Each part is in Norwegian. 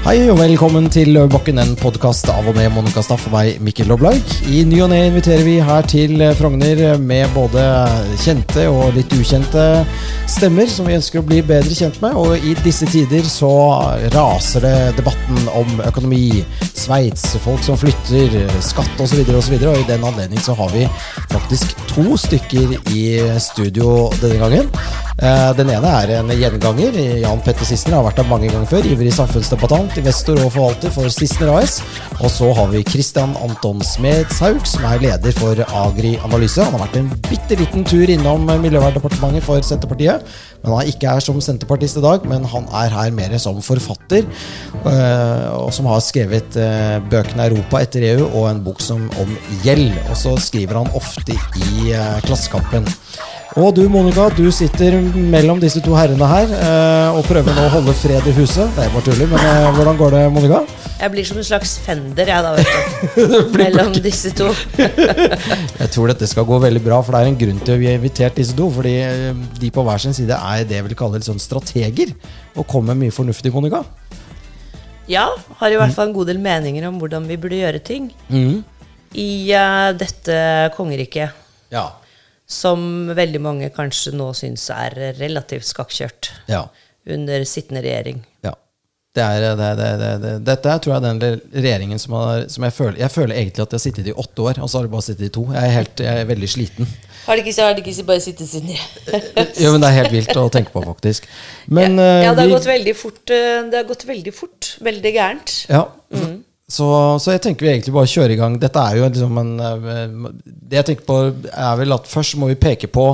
Hei og velkommen til Løvebakken, en podkast av og med Monica meg, Mikkel Loblaug. I ny og ne inviterer vi her til Frogner med både kjente og litt ukjente stemmer som vi ønsker å bli bedre kjent med. Og i disse tider så raser det debatten om økonomi, Sveits, folk som flytter, skatt osv. Videre, og, og i den anledning så har vi faktisk to stykker i studio denne gangen. Eh, den ene er en gjenganger. Jan Petter Sissener har vært der mange ganger før. Ivrig samfunnsdebattant, investor og forvalter for Sissener AS. Og så har vi Christian Anton Smedshaug, som er leder for Agri Analyse. Han har vært en bitte liten tur innom Miljøverndepartementet for Senterpartiet. Men han ikke er som senterpartist i dag, men han er her mer som forfatter. Eh, og som har skrevet eh, bøkene 'Europa etter EU' og en bok som om gjeld. Og så skriver han ofte i Klassekampen. Og du Monica, du sitter mellom disse to herrene her eh, og prøver nå å holde fred i huset. Det er bare tuller, men eh, hvordan går det, Monica? Jeg blir som en slags fender, jeg da, vet du. mellom disse to. jeg tror dette skal gå veldig bra, for det er en grunn til at vi har invitert disse to. Fordi eh, de på hver sin side er det jeg vil kalle litt sånn strateger, og kommer med mye fornuftig, Monica. Ja, har i hvert fall en god del meninger om hvordan vi burde gjøre ting. Mm. I uh, dette kongeriket. Ja som veldig mange kanskje nå syns er relativt skakkjørt ja. under sittende regjering. Ja. Det er, det, det, dette er tror jeg den regjeringen som, har, som jeg føler Jeg føler egentlig at jeg har sittet i åtte år, og så har jeg bare sittet i to. Jeg er, helt, jeg er veldig sliten. Har de ikke, har de ikke bare sittet siden Jo, men det er helt vilt å tenke på, faktisk. Men, ja, ja, det har vi, gått veldig fort. Eh, det har gått veldig fort. Veldig gærent. Ja. Mm. Så, så, jeg tenker vi egentlig bare kjører i gang. Dette er jo liksom en eh, Det jeg tenker på, er vel at først må vi peke på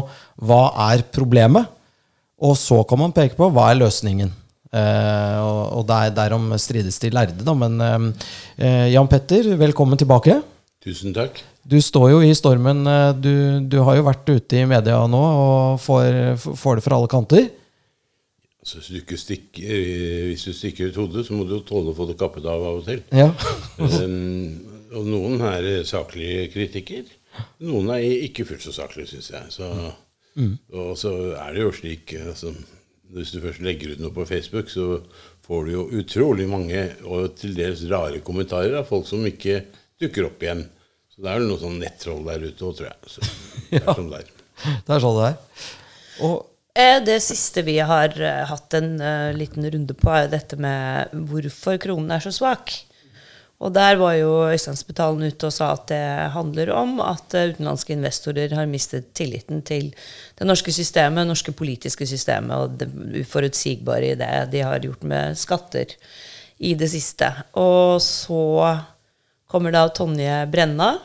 hva er problemet. Og så kan man peke på hva er løsningen. Eh, og, og der, derom strides de lærde, da. Men eh, Jan Petter, velkommen tilbake. Tusen takk. Du står jo i stormen. Eh, du, du har jo vært ute i media nå og får, får det fra alle kanter. Så hvis, du stikker, eh, hvis du stikker ut hodet, så må du tåle å få det kappet av av og til. Ja. um, og noen er saklige kritikker. Noen er ikke fullt så saklige, syns jeg. Så, mm. Og så er det jo slik altså, Hvis du først legger ut noe på Facebook, så får du jo utrolig mange og til dels rare kommentarer av folk som ikke dukker opp igjen. Så det er vel noe sånn nettroll der ute òg, tror jeg. Så det er ja. sånn det er. Sånn det er. Og Eh, det siste vi har uh, hatt en uh, liten runde på, er dette med hvorfor kronen er så svak. Og der var jo Øystein ute og sa at det handler om at utenlandske investorer har mistet tilliten til det norske systemet, det norske politiske systemet, og det uforutsigbare i det de har gjort med skatter i det siste. Og så kommer da Tonje Brenna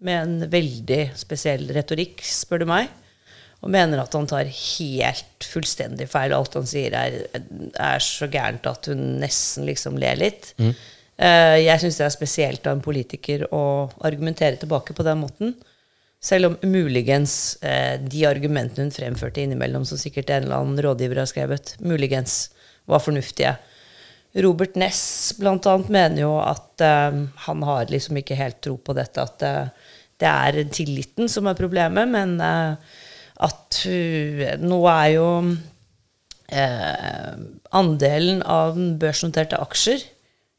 med en veldig spesiell retorikk, spør du meg og mener at han tar helt fullstendig feil. Alt han sier, er, er så gærent at hun nesten liksom ler litt. Mm. Uh, jeg syns det er spesielt av en politiker å argumentere tilbake på den måten. Selv om muligens uh, de argumentene hun fremførte innimellom, som sikkert en eller annen rådgiver har skrevet, muligens var fornuftige. Robert Ness blant annet mener jo at uh, han har liksom ikke helt tro på dette, at det er tilliten som er problemet, men at nå er jo eh, andelen av børsnoterte aksjer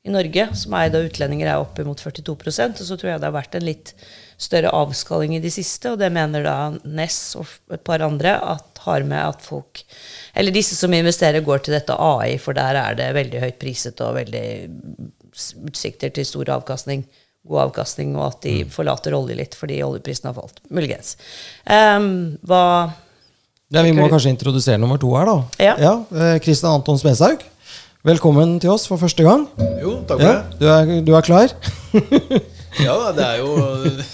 i Norge som er eid av utlendinger, er oppimot 42% Og så tror jeg det har vært en litt større avskalling i de siste, og det mener da Ness og et par andre at har med at folk Eller disse som investerer, går til dette AI, for der er det veldig høyt priset og veldig utsikter til stor avkastning god avkastning, og at de mm. forlater olje litt fordi oljeprisen har falt. Muligens. Um, hva ja, Vi må kanskje introdusere nummer to her, da. Ja. ja Kristian eh, Anton Speshaug. Velkommen til oss for første gang. Jo, takk for ja, det. Du er, du er klar? ja, det er jo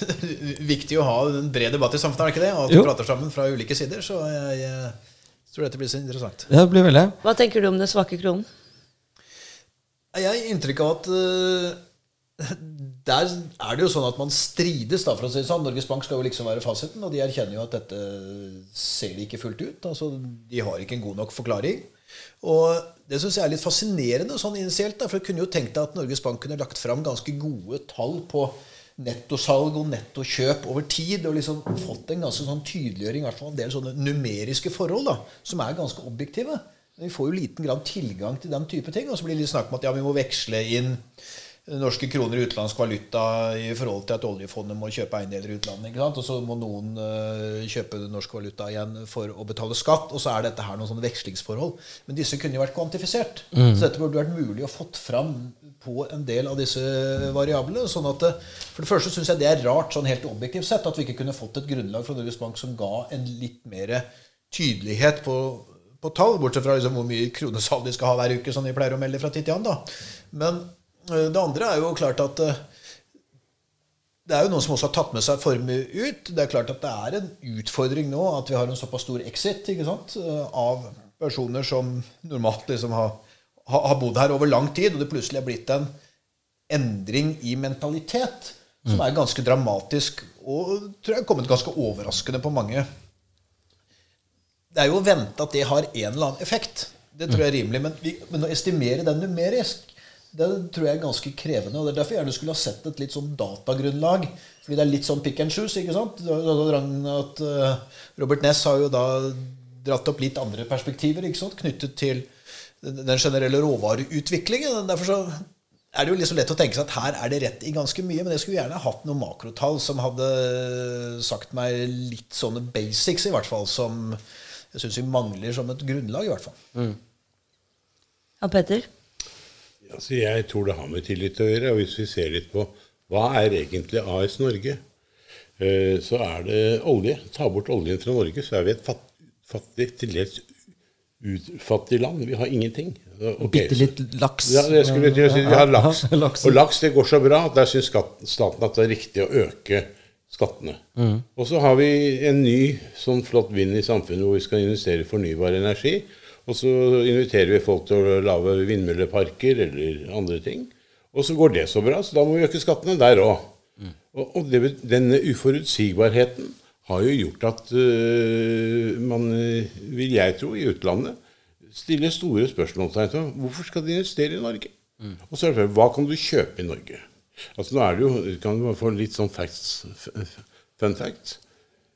viktig å ha en bred debatt i samfunnet, er det ikke det? Og at vi prater sammen fra ulike sider. Så jeg, jeg, tror dette blir så interessant. Ja, det blir veldig. Hva tenker du om den svake kronen? Jeg har inntrykk av at uh, der er det jo sånn at man strides, da, for å si det sånn. Norges Bank skal jo liksom være fasiten, og de erkjenner jo at dette ser de ikke fullt ut. altså De har ikke en god nok forklaring. Og det syns jeg er litt fascinerende sånn initielt. Da, for jeg kunne jo tenkt deg at Norges Bank kunne lagt fram ganske gode tall på nettosalg og nettokjøp over tid, og liksom fått en ganske sånn tydeliggjøring, i hvert fall en del sånne numeriske forhold da, som er ganske objektive. Vi får jo liten grad tilgang til den type ting. Og så blir det litt snakk om at ja, vi må veksle inn norske kroner i utenlandsk valuta i forhold til at oljefondet må kjøpe eiendeler i utlandet. ikke sant? Og så må noen uh, kjøpe norsk valuta igjen for å betale skatt. Og så er dette her noen sånne vekslingsforhold. Men disse kunne jo vært kvantifisert. Mm. Så dette burde vært mulig å fått fram på en del av disse variablene. sånn at eh, For det første syns jeg det er rart sånn helt objektivt sett at vi ikke kunne fått et grunnlag fra Norges Bank som ga en litt mer tydelighet på, på tall, bortsett fra liksom hvor mye kronesalg de skal ha hver uke, som de pleier å melde fra tid til annen. Men det andre er jo klart at eh, det er jo noen som også har tatt med seg formue ut. Det er klart at det er en utfordring nå at vi har en såpass stor exit ikke sant, eh, av personer som normalt liksom har, har, bodd her over lang tid, og det plutselig er blitt en endring i mentalitet som er ganske dramatisk og tror jeg kommet ganske overraskende på mange. Det er jo å vente at det har en eller annen effekt. Det tror jeg er rimelig. Men, vi, men å estimere den numerisk det tror jeg er ganske krevende. og Det er derfor jeg gjerne skulle ha sett et litt sånn datagrunnlag. Fordi det er litt sånn pick and choose. ikke sant? At eh, Robert Ness har jo da dratt opp litt andre perspektiver ikke sant? knyttet til den generelle råvareutviklingen. Derfor så er det jo liksom lett å tenke seg at her er det rett i ganske mye. Men jeg skulle gjerne hatt noen makrotall som hadde sagt meg litt sånne basics, i hvert fall, som jeg syns vi mangler som et grunnlag, i hvert fall. Mm. Ja, Petter? Altså, jeg tror det har med tillit å gjøre. og Hvis vi ser litt på hva er egentlig AS Norge, eh, så er det olje. Ta bort oljen fra Norge, så er vi et fattig, til dels utfattig land. Vi har ingenting. Okay. Bitte litt laks. Ja, det skulle jeg si. Vi har laks. Og laks det går så bra. at Der syns staten at det er riktig å øke skattene. Mm. Og så har vi en ny sånn flott vind i samfunnet hvor vi skal investere i fornybar energi. Og så inviterer vi folk til å lage vindmølleparker eller andre ting. Og så går det så bra, så da må vi øke skattene der òg. Mm. Og, og det, denne uforutsigbarheten har jo gjort at uh, man, vil jeg tro, i utlandet stiller store spørsmålstegn til hvorfor skal de investere i Norge. Mm. Og så er det hva kan du kjøpe i Norge? Altså Nå er det jo, kan du få litt sånn facts, fun facts.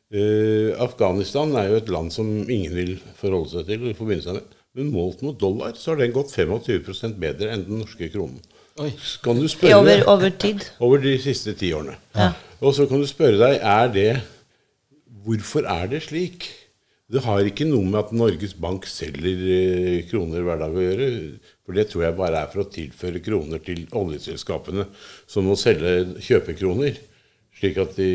Uh, Afghanistan er jo et land som ingen vil forholde seg til. i forbindelse med. Men målt mot dollar så har den gått 25% bedre enn den norske kronen. Oi. Kan du spørre over, over tid? Over de siste ti årene. Ja. Og så kan du spørre deg er det Hvorfor er det slik? Det har ikke noe med at Norges Bank selger uh, kroner hver dag å gjøre. For det tror jeg bare er for å tilføre kroner til oljeselskapene som må selge kjøpekroner. Slik at de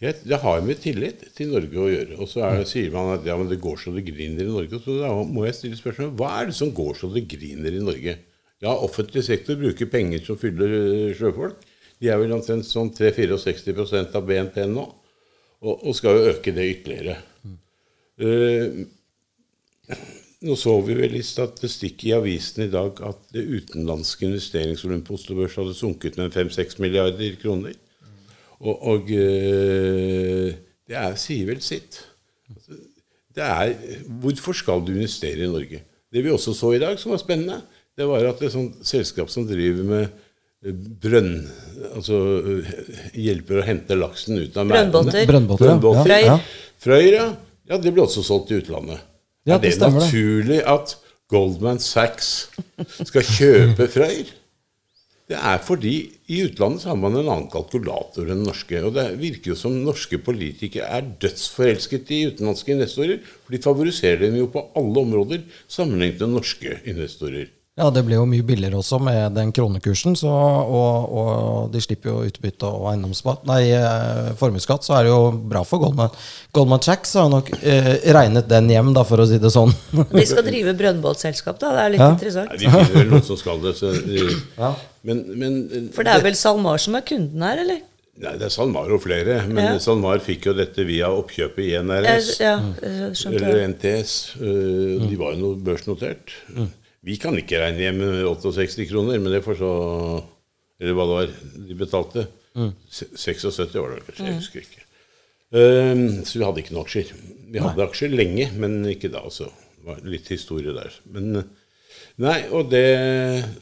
det har med tillit til Norge å gjøre. Og så er, sier man at ja, men det går så det griner i Norge. Så da må jeg stille spørsmål hva er det som går så det griner i Norge? Ja, offentlig sektor bruker penger som fyller eh, sjøfolk. De er vel omtrent sånn 3-64% av BNP nå, og, og, skal jo øke det ytterligere. Mm. Uh, nå så vi vel i statistikk i avisen i dag at det utenlandske investeringsvolumet på Oslo Børs hadde sunket med 5-6 milliarder kroner. Og, og eh, det er, sier vel sitt. Det er, hvorfor skal du investere i Norge? Det vi også så i dag, som var spennende, det var at et sånt selskap som driver med eh, brønn Altså eh, hjelper å hente laksen ut av merdene. Brønnbåter. Brønnbåter. Ja. Frøyer, ja. ja. Det ble også solgt i utlandet. Ja, det er det, det naturlig at Goldman Sachs skal kjøpe Frøyer? Det er fordi i utlandet så har man en annen kalkulator enn norske. Og det virker jo som norske politikere er dødsforelsket i utenlandske investorer. For de favoriserer dem jo på alle områder sammenlignet med norske investorer. Ja, det blir jo mye billigere også med den kronekursen. Så, og, og, de slipper jo utbytte og eiendomsskatt. Nei, eh, formuesskatt, så er det jo bra for Goldman. Goldman Sachs har nok eh, regnet den hjem, da, for å si det sånn. De skal drive brønnbåtselskap, da. Det er litt ja. interessant. Nei, de finner vel noen som skal det. De, ja. Men, men, for det er vel SalMar som er kunden her, eller? Nei, det er SalMar og flere. Men ja. SalMar fikk jo dette via oppkjøpet i NRS. Ja, eller NTS. Uh, de var jo noe børsnotert. Mm. Vi kan ikke regne hjem 68 kroner, men det får så Eller hva det var de betalte. Mm. 76 var det kanskje, jeg mm. husker ikke. Um, så vi hadde ikke noen aksjer. Vi hadde aksjer lenge, men ikke da. Så det var litt historie der. Men Nei, og det,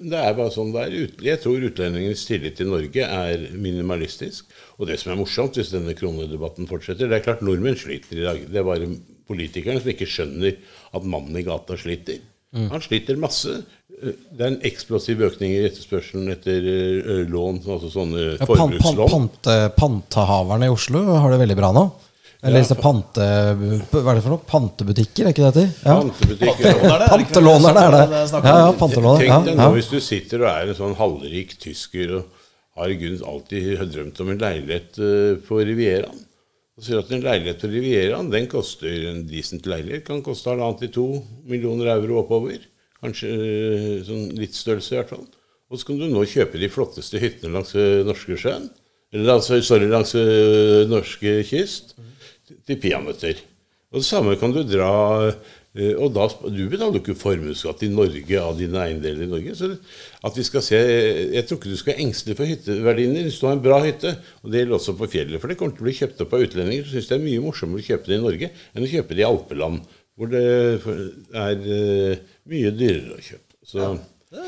det er bare sånn det er. Jeg tror utlendingenes tillit til Norge er minimalistisk. Og det som er morsomt, hvis denne kronedebatten fortsetter Det er klart nordmenn sliter i dag. Det er bare politikerne som ikke skjønner at mannen i gata sliter. Han sliter masse. Eh, Det er en eksplosiv økning i etterspørselen etter eh, lån, altså sånne Ja, pan, pan, forbrukslån. pante, pantehaverne i Oslo har det veldig bra nå. Eller disse pante... Hva er det for noe? Pantebutikker, er ikke det det heter? Ja. Pantelånerne er det. Ja, ja, pantelåner. Tenk deg nå hvis du sitter og er en sånn halvrik tysker og har i grunnen alltid drømt om en leilighet eh, på Rivieraen. Og sier at en leilighet på Rivieraen den koster en decent leilighet. Kan koste halvannet til to millioner euro oppover. Kanskje eh, sånn litt størrelse i hvert fall. Og så kan du nå kjøpe de flotteste hyttene langs norske Norskesjøen. Eller altså, sorry, langs eh, norske kyst. Til peanøtter. Og det samme kan du dra eh, og da, Du betaler jo ikke formuesskatt i Norge av dine eiendeler i Norge. Så at vi skal se, Jeg tror ikke du skal være engstelig for hytteverdien din hvis du har en bra hytte. Og det gjelder også på fjellet. For det kommer til å bli kjøpt opp av utlendinger som syns det er mye morsommere å kjøpe det i Norge enn å kjøpe det i alpeland, hvor det er eh, mye dyrere å kjøpe. Så er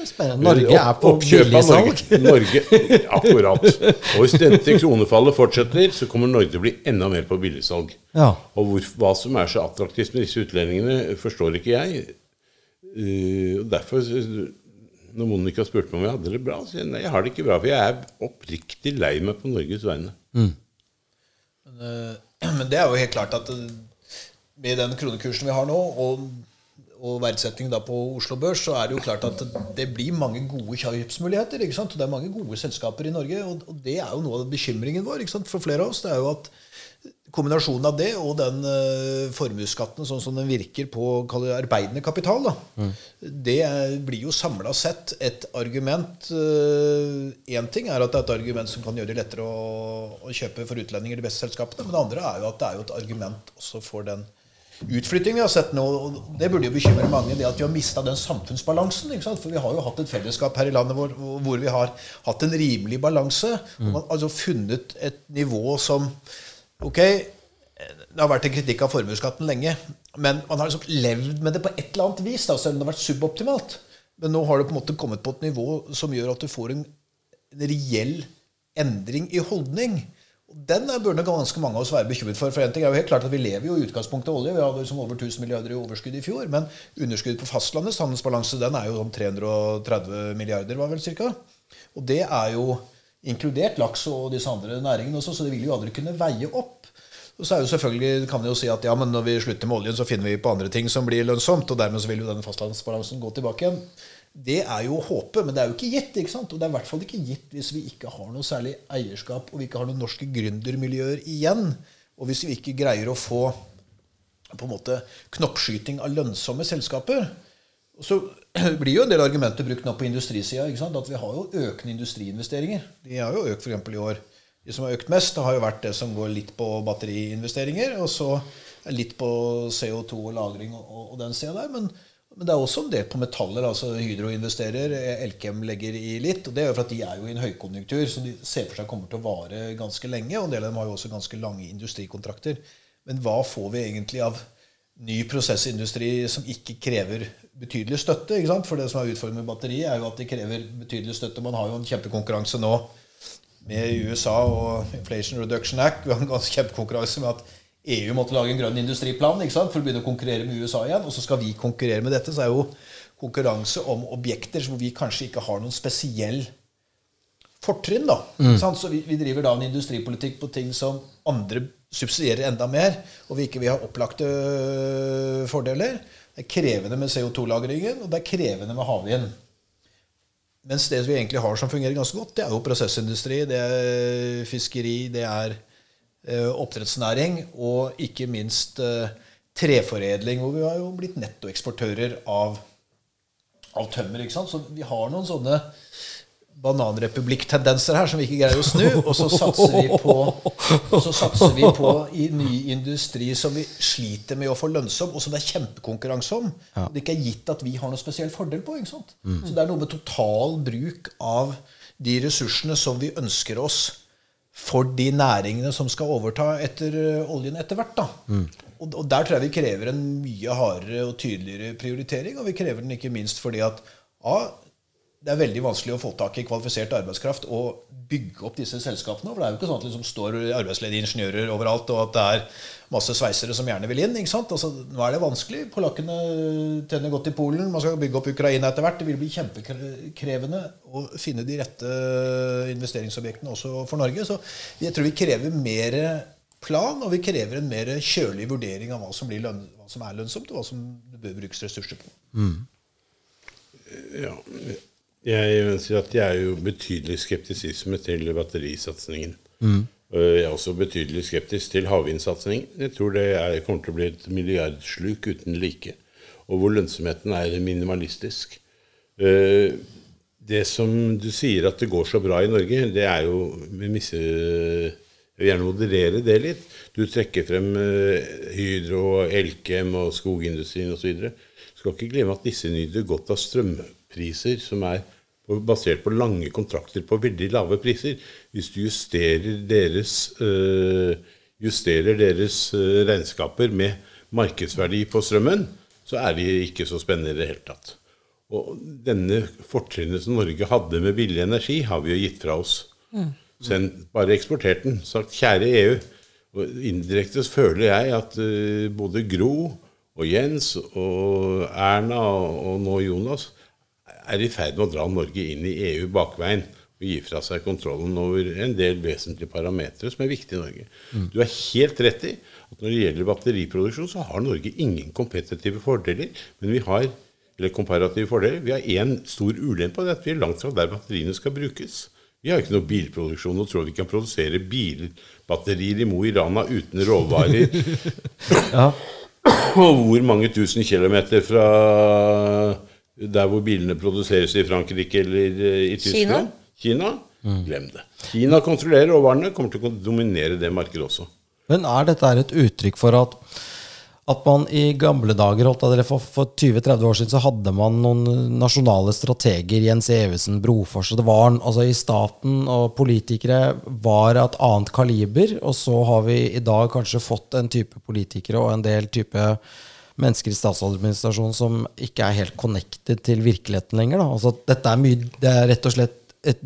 spennende. Norge er på billigsalg. Norge. Norge. Akkurat. Og hvis dette kronefallet fortsetter, så kommer Norge til å bli enda mer på billigsalg. Ja. Og hvor, hva som er så attraktivt med disse utlendingene, forstår ikke jeg. Uh, og derfor, når Monica spurte meg om jeg hadde det bra, så sier jeg nei, jeg har det ikke bra. For jeg er oppriktig lei meg på Norges vegne. Men, uh, men det er jo helt klart at eh, med den kronekursen vi har nå, og, og verdsetting på Oslo Børs, så er det jo klart at det blir mange gode kjøpsmuligheter. ikke sant? Og det er mange gode selskaper i Norge, og, det er jo noe av bekymringen vår ikke sant? for flere av oss. det er jo at Kombinasjonen av det og den uh, formuesskatten sånn som den virker på det, arbeidende kapital, da, det er, blir jo samla sett et argument Én ting er at det er et argument som kan gjøre det lettere å, å kjøpe for utlendinger de beste selskapene, men det andre er jo at det er jo et argument også for den utflytting vi har sett nå. og Det burde jo bekymre mange, det at vi har mista den samfunnsbalansen. For vi har jo hatt et fellesskap her i landet hvor, hvor vi har hatt en rimelig balanse. Mm. man altså funnet et nivå som Ok, det har vært en kritikk av formuesskatten lenge, men man har liksom levd med det på et eller annet vis, da, selv om det har vært suboptimalt. Men nå har det på en måte kommet på et nivå som gjør at du får en, en reell endring i holdning. Den burde ganske mange av oss være bekymret for. For en ting er jo helt klart at Vi lever jo i utgangspunktet av olje. Vi hadde liksom over 1000 milliarder i overskudd i fjor. Men underskuddet på fastlandets handelsbalanse den er jo om 330 milliarder, var vel cirka. Og det er jo inkludert laks og disse andre næringene også, så det vil jo aldri kunne veie opp. Og så er jo selvfølgelig, kan vi jo si at ja, men når vi slutter med oljen, så finner vi på andre ting som blir lønnsomt, og dermed så vil jo denne fastlandsbalansen gå tilbake igjen. Det er jo håpet, men det er jo ikke gitt. ikke sant? Og det er i hvert fall ikke gitt hvis vi ikke har noe særlig eierskap, og vi ikke har noen norske gründermiljøer igjen. Og hvis vi ikke greier å få på en måte knoppskyting av lønnsomme selskaper. Og så blir jo en del argumenter brukt nå på industrisida. ikke sant? At vi har jo økende industriinvesteringer. De har jo økt f.eks. i år. De som har økt mest, har jo vært det som går litt på batteriinvesteringer, og så litt på CO2 og lagring og, og den sida der. Men, men det er også en del på metaller. altså Hydro investerer, Elkem legger i litt. og Det er jo for at de er jo i en høykonjunktur som de ser for seg kommer til å vare ganske lenge. Og en del av dem har jo også ganske lange industrikontrakter. Men hva får vi egentlig av ny prosessindustri som ikke krever betydelig støtte? ikke sant? For det som er utfordringen med batteri, er jo at de krever betydelig støtte. Man har jo en kjempekonkurranse nå med USA og Inflation Reduction Act. Vi har en ganske kjempekonkurranse med at EU måtte lage en grønn industriplan for å begynne å konkurrere med USA igjen. Og så skal vi konkurrere med dette. Så er jo konkurranse om objekter hvor vi kanskje ikke har noen spesiell fortrinn. da. Sant? Så vi, vi driver da en industripolitikk på ting som andre subsidierer enda mer, og vi ikke vil ha opplagte øh, fordeler. Det er krevende med CO2-lagringen, og det er krevende med havvind. Mens det vi egentlig har som fungerer ganske godt, det er jo prosessindustri, det er fiskeri, det er oppdrettsnæring, og ikke minst eh, treforedling, hvor vi har jo blitt nettoeksportører av, av tømmer. ikke sant? Så vi har noen sånne bananrepublikk-tendenser her som vi ikke greier å snu. Og så satser vi på, så satser vi på i ny industri som vi sliter med å få lønnsom, og som det er kjempekonkurranse om. Ja. det ikke er gitt at vi har noen spesiell fordel på. ikke sant? Så det er noe med total bruk av de ressursene som vi ønsker oss for de næringene som skal overta etter oljen etter hvert. da. Og, og der tror jeg vi krever en mye hardere og tydeligere prioritering. Og vi krever den ikke minst fordi at A, det er veldig vanskelig å få tak i kvalifisert arbeidskraft og bygge opp disse selskapene. For det er jo ikke sånn at det liksom står arbeidsledige ingeniører overalt, og at det er masse sveisere som gjerne vil inn. ikke sant? Altså, nå er det vanskelig. Polakkene tjener godt i Polen. Man skal bygge opp Ukraina etter hvert. Det vil bli kjempekrevende å finne de rette investeringsobjektene også for Norge. Så jeg tror vi krever mer plan, og vi krever en mer kjølig vurdering av hva som, løn, hva som er lønnsomt, og hva som det bør brukes ressurser på. Mm. Ja, jeg ønsker at jeg er jo betydelig skeptisisme til batterisatsingen. Mm. Jeg er også betydelig skeptisk til havvindsatsingen. Jeg tror det er, kommer til å bli et milliardsluk uten like, og hvor lønnsomheten er minimalistisk. Eh, det som du sier at det går så bra i Norge, det er jo misse, Jeg vil gjerne moderere det litt. Du trekker frem eh, Hydro, Elkem og skogindustrien osv. Skal ikke glemme at disse nyter godt av strømpriser som er basert på lange kontrakter på veldig lave priser. Hvis du justerer deres, øh, justerer deres øh, regnskaper med markedsverdi på strømmen, så er de ikke så spennende i det hele tatt. Og denne fortrinnet som Norge hadde med billig energi, har vi jo gitt fra oss. Mm. Sen bare eksportert den. Sagt kjære EU. Og indirekte føler jeg at uh, både Gro og Jens og Erna og, og nå Jonas er i ferd med å dra Norge inn i EU bakveien og gi fra seg kontrollen over en del vesentlige parametere som er viktige i Norge. Mm. Du er helt rett i at når det gjelder batteriproduksjon, så har Norge ingen kompetitive fordeler. Men vi har eller komparative fordeler. Vi har én stor ulempe, og det er at vi er langt fra der batteriene skal brukes. Vi har ikke noe bilproduksjon og tror vi kan produsere bilbatterier i Mo i Rana uten råvarer. ja. Og hvor mange tusen kilometer fra der hvor bilene produseres i Frankrike eller eh, i Tyskland. Kina. Kina? Mm. Glem det. Kina kontrollerer råvarene, kommer til å dominere det markedet også. Men er dette et uttrykk for at, at man i gamle dager, for, for 20-30 år siden, så hadde man noen nasjonale strateger, Jens Evesen, Brofors og det var, altså I staten og politikere var et annet kaliber, og så har vi i dag kanskje fått en type politikere og en del type mennesker i statsadministrasjonen som ikke er helt connected til virkeligheten lenger. Altså, dette er, mye, det er rett og slett et,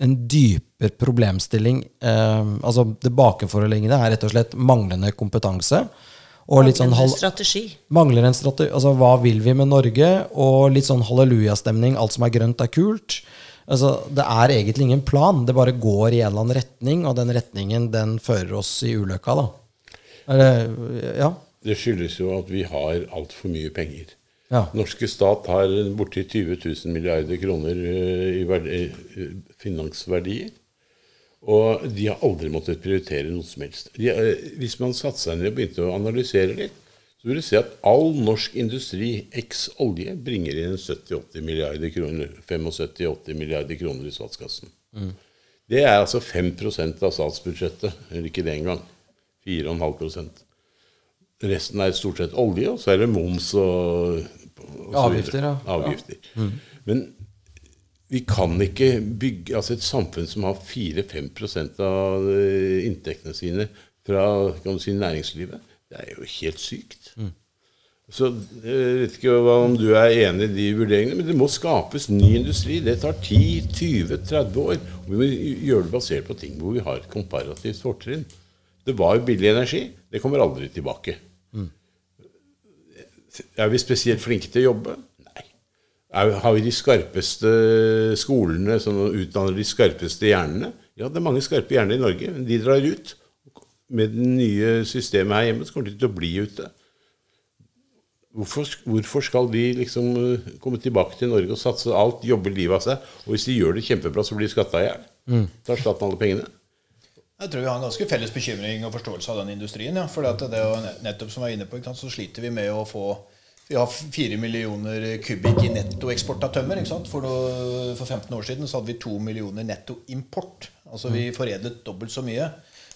en dypere problemstilling. Eh, altså, det bakenforliggende er rett og slett manglende kompetanse. Og litt sånn strategi. Mangler en strategi. Altså, hva vil vi med Norge? Og litt sånn hallelujastemning. Alt som er grønt, er kult. Altså, det er egentlig ingen plan. Det bare går i en eller annen retning, og den retningen den fører oss i ulykka. da. Eller, ja? Det skyldes jo at vi har altfor mye penger. Ja. Norske stat har borti 20 000 milliarder kroner eh, i verdi, eh, finansverdier. Og de har aldri måttet prioritere noe som helst. De, eh, hvis man satte seg ned og begynte å analysere litt, så vil du se at all norsk industri eks olje bringer inn 70-80 milliarder kroner, 75-80 milliarder kroner i statskassen. Mm. Det er altså 5 av statsbudsjettet. Eller ikke det engang. 4,5 Resten er stort sett olje, og så er det moms og, og Avgifter, ja. Avgifter. Ja. Mm. Men vi kan ikke bygge altså Et samfunn som har 4-5 av eh, inntektene sine fra si, næringslivet, det er jo helt sykt. Mm. Så Jeg vet ikke om du er enig i de vurderingene, men det må skapes ny industri. Det tar 10-20-30 år. Og vi må gjøre det basert på ting hvor vi har et komparativt fortrinn. Det var jo billig energi. Det kommer aldri tilbake. Er vi spesielt flinke til å jobbe? Nei. Er, har vi de skarpeste skolene som utdanner de skarpeste hjernene? Ja, det er mange skarpe hjerner i Norge. Men de drar ut. Med det nye systemet her hjemme så kommer de til å bli ute. Hvorfor, hvorfor, skal de liksom eh, komme tilbake til Norge og satse alt, jobbe livet av seg? Og hvis de gjør det kjempebra, så blir de skatta i hjel. Mm. Tar staten alle pengene? Jeg tror vi har en ganske felles bekymring og forståelse av den industrien. Ja. For det er jo nettopp som jeg var inne på, så sliter vi med å få Vi har fire millioner kubikk i nettoeksport av tømmer. For, noe, for, 15 år siden så hadde vi to millioner nettoimport. Altså vi mm. foredlet dobbelt så mye.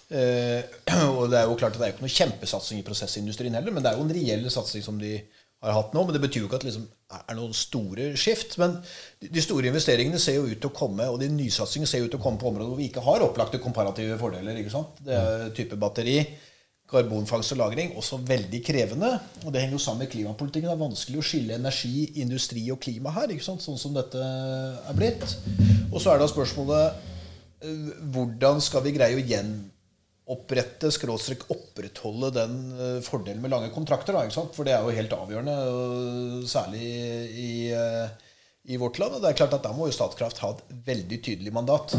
Eh, og det er jo klart at det er jo ikke noe kjempesatsing i prosessindustrien heller, men det er jo en reell satsing som de har hatt nå. Men det betyr jo ikke at det liksom er noen store skift. Men de store investeringene ser jo ut til å komme, og de nysatsingene ser jo ut til å komme på områder hvor vi ikke har opplagte komparative fordeler. ikke sant? Det er type batteri. karbonfangst og -lagring også veldig krevende. Og det henger jo sammen med klimapolitikken. Det er vanskelig å skille energi, industri og klima her, ikke sant? sånn som dette er blitt. Og så er da spørsmålet eh, hvordan skal vi greie å gjenopprette, skråstrek opprettholde den eh, fordelen med lange kontrakter? Da? For det er jo helt avgjørende, særlig i, eh, i vårt land. Og det er klart at Da må jo Statkraft ha et veldig tydelig mandat.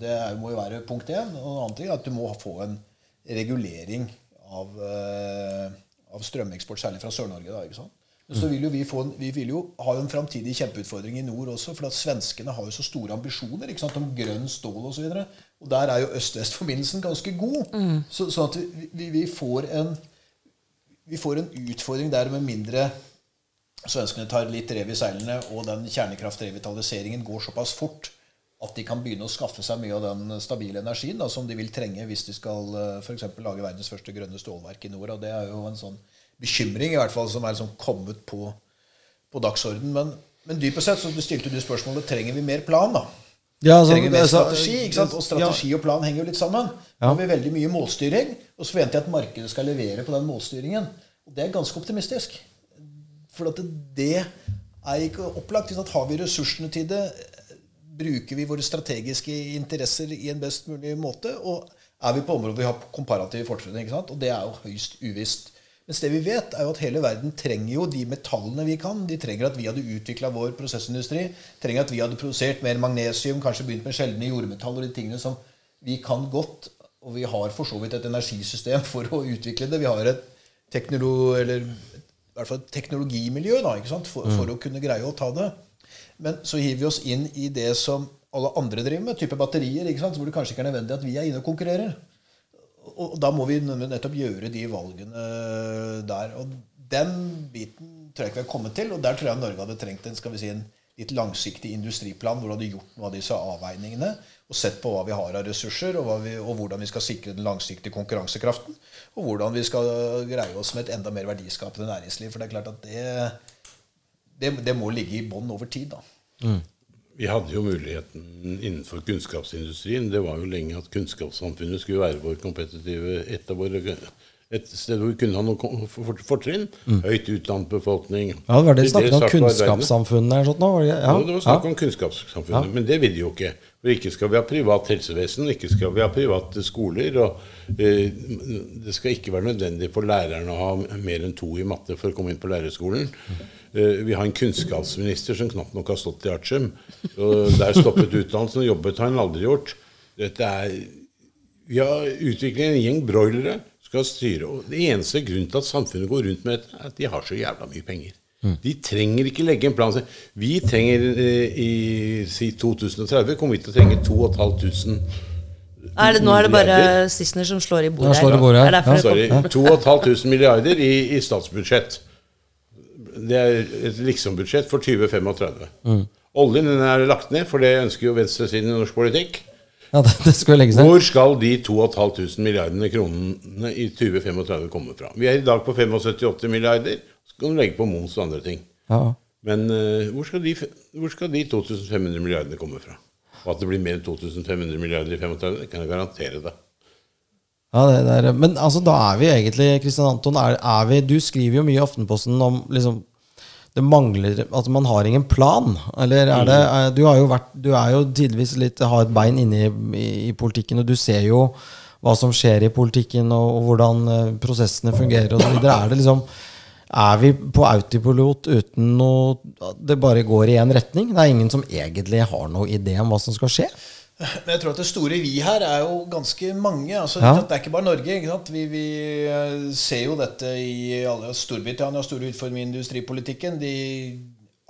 Det må jo være punkt én. Og en annen ting er at du må få en regulering av, eh, av strømeksport, særlig fra Sør-Norge. da, ikke sant? Så vil jo vi, få en, vi vil jo ha en framtidig kjempeutfordring i nord også. For at svenskene har jo så store ambisjoner ikke sant, om grønn stål osv. Og, der er jo øst-vest-forbindelsen ganske god. Mm. Så, sånn at vi, vi, får en, vi får en utfordring der med mindre svenskene tar litt rev i seilene, og den kjernekraftrevitaliseringen går såpass fort at de kan begynne å skaffe seg mye av den stabile energien da, som de vil trenge hvis de skal for eksempel f.eks. lage verdens første grønne stålverk i nord. Og det er jo en sånn bekymring i hvert fall som er liksom kommet på, på dagsorden. Men, men dypest sett så stilte du spørsmålet trenger vi mer plan. da? Ja, altså, trenger mer altså, strategi, ikke sant? Og strategi og plan henger jo litt sammen. Nå har vi veldig mye målstyring, og så forventer jeg at markedet skal levere på den målstyringen. Og det er ganske optimistisk. For at det er ikke opplagt. Har vi ressursene til det? bruker vi våre strategiske interesser i en best mulig måte? Og er vi på områder vi har komparative fortrinn? Og det er jo høyst uvisst. Mens det vi vet, er jo at hele verden trenger jo de metallene vi kan. De trenger at vi hadde utvikla vår prosessindustri. trenger at vi hadde produsert mer magnesium, kanskje begynt med sjeldne jordmetaller og de tingene som vi kan godt. Og vi har for så vidt et energisystem for å utvikle det. Vi har et, teknolo, eller, i hvert fall et teknologimiljø da, for, for mm. å kunne greie å ta det. Men så hiver vi oss inn i det som alle andre driver med, type batterier, hvor det kanskje ikke er nødvendig at vi er inne og konkurrerer. Og da må vi nettopp gjøre de valgene der. Og den biten tror jeg ikke vi har kommet til, og der tror jeg Norge hadde trengt en skal vi si, en litt langsiktig industriplan hvor du hadde gjort noen av disse avveiningene og sett på hva vi har av ressurser, og, vi, og, hvordan vi skal sikre den langsiktige konkurransekraften. Og hvordan vi skal greie oss med et enda mer verdiskapende næringsliv. For det er klart at det det, det må ligge i bånn over tid. da. Mm. Vi hadde jo muligheten innenfor kunnskapsindustrien. Det var jo lenge at kunnskapssamfunnet skulle være vår kompetitive et av våre et sted hvor vi kunne ha noen fortrinn. Mm. Høyt utdannet befolkning. Ja, Det var det snakket om kunnskapssamfunnet? Sånt, nå, ja. ja. det var snakk om kunnskapssamfunnet, ja. men det vil de jo ikke. For ikke skal vi ha privat helsevesen, ikke skal vi ha private skoler. og eh, Det skal ikke være nødvendig for lærerne å ha mer enn to i matte for å komme inn på lærerskolen. Eh, vi har en kunnskapsminister som knapt nok har stått i artium. Der stoppet utdannelsen, og jobbet har han aldri gjort. Dette er, vi har utviklet en gjeng broilere skal styre. og Det eneste grunnen til at samfunnet går rundt med dette, er at de har så jævla mye penger. Mm. De trenger ikke legge en plan. Vi trenger eh, i si 2030 kommer vi til å trenge 2500 er det, nå er det bare Sissener som slår i bordet. Ja, slår i bordet. her. Ja. Sorry. 2500 milliarder i, i statsbudsjett. Det er et liksom-budsjett for 2035. Mm. Oljen den er lagt ned, for det ønsker jo venstresiden i norsk politikk. Ja, det, det skal legges ned. Hvor skal de 2500 milliardene kronene i 2035 komme fra? Vi er i dag på 75-80 milliarder. Så kan du legge på moms og andre ting. Ja. Men uh, hvor, skal de, hvor, skal de, 2500 milliardene komme fra? Og at det blir mer enn 2500 milliarder i 35, det kan jeg garantere deg. Ja, det der. Men altså, da er vi egentlig Kristian Anton, er, er vi, Du skriver jo mye i Aftenposten om liksom, det mangler At man har ingen plan. Eller er det mm. er, Du, har jo vært, du er jo tidvis litt Har et bein inne i, i, i, politikken, og du ser jo hva som skjer i politikken, og, og hvordan uh, prosessene fungerer osv. Er det liksom er vi på autopilot uten noe Det bare går i én retning? Det er ingen som egentlig har noe idé om hva som skal skje? Men jeg tror at det store vi her er jo ganske mange. Altså, ja. Det er ikke bare Norge. Vi, vi, eh, ser jo dette i alle Storbritannia store utfordringer i industripolitikken. De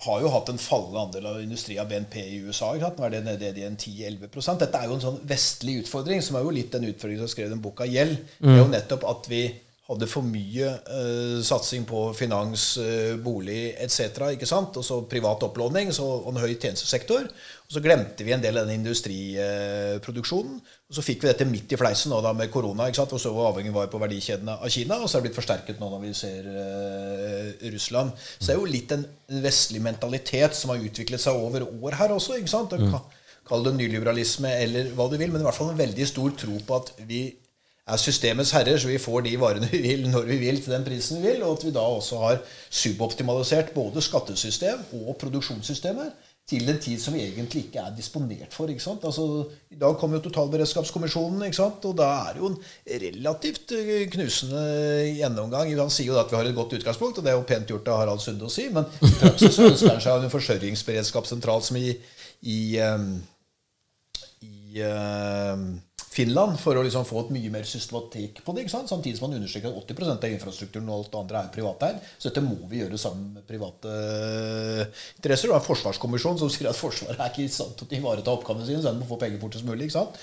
har jo hatt en fallende andel av industri av BNP i USA. Nå er det nede i en 10-11% Dette er jo en sånn vestlig utfordring, som er jo litt den utfordringen som skrev den boka Gjeld. Mm. Det er jo nettopp at vi hadde for mye uh, satsing på finans, uh, bolig etc. ikke sant? Og så privat opplåning så, og en høy tjenestesektor. Og så glemte vi en del av den industriproduksjonen. og så fikk vi dette midt i fleisen nå da med korona. ikke sant? Og så avhengig var på verdikjedene av Kina. Og så er det blitt forsterket nå når vi ser uh, Russland. Så det er jo litt en vestlig mentalitet som har utviklet seg over år her også. ikke sant? Mm. Kall det nyliberalisme eller hva du vil, men i hvert fall en veldig stor tro på at vi er systemets herrer, så vi får de varene vi vil når vi vil til den prisen vi vil, og at vi da også har suboptimalisert både skattesystem og produksjonssystemer til en tid som vi egentlig ikke er disponert for. ikke sant? Altså, I dag kommer jo Totalberedskapskommisjonen, ikke sant? og da er det jo en relativt eh, knusende gjennomgang. Han sier jo at vi har et godt utgangspunkt, og det er jo pent gjort av Harald Sunde å si, men i praksis ønsker han seg en forsørgingsberedskapssentral som i, i, um, i um, Finland for å liksom få et mye mer systematikk på det. ikke sant? Samtidig som man understreker at 80% av infrastrukturen og alt det andre er privateid. Så dette må vi gjøre sammen med private interesser. Det Og en forsvarskommisjon som sier at Forsvaret er ikke i stand til å ivareta oppgavene sine, så de må få penger fortest mulig. ikke sant?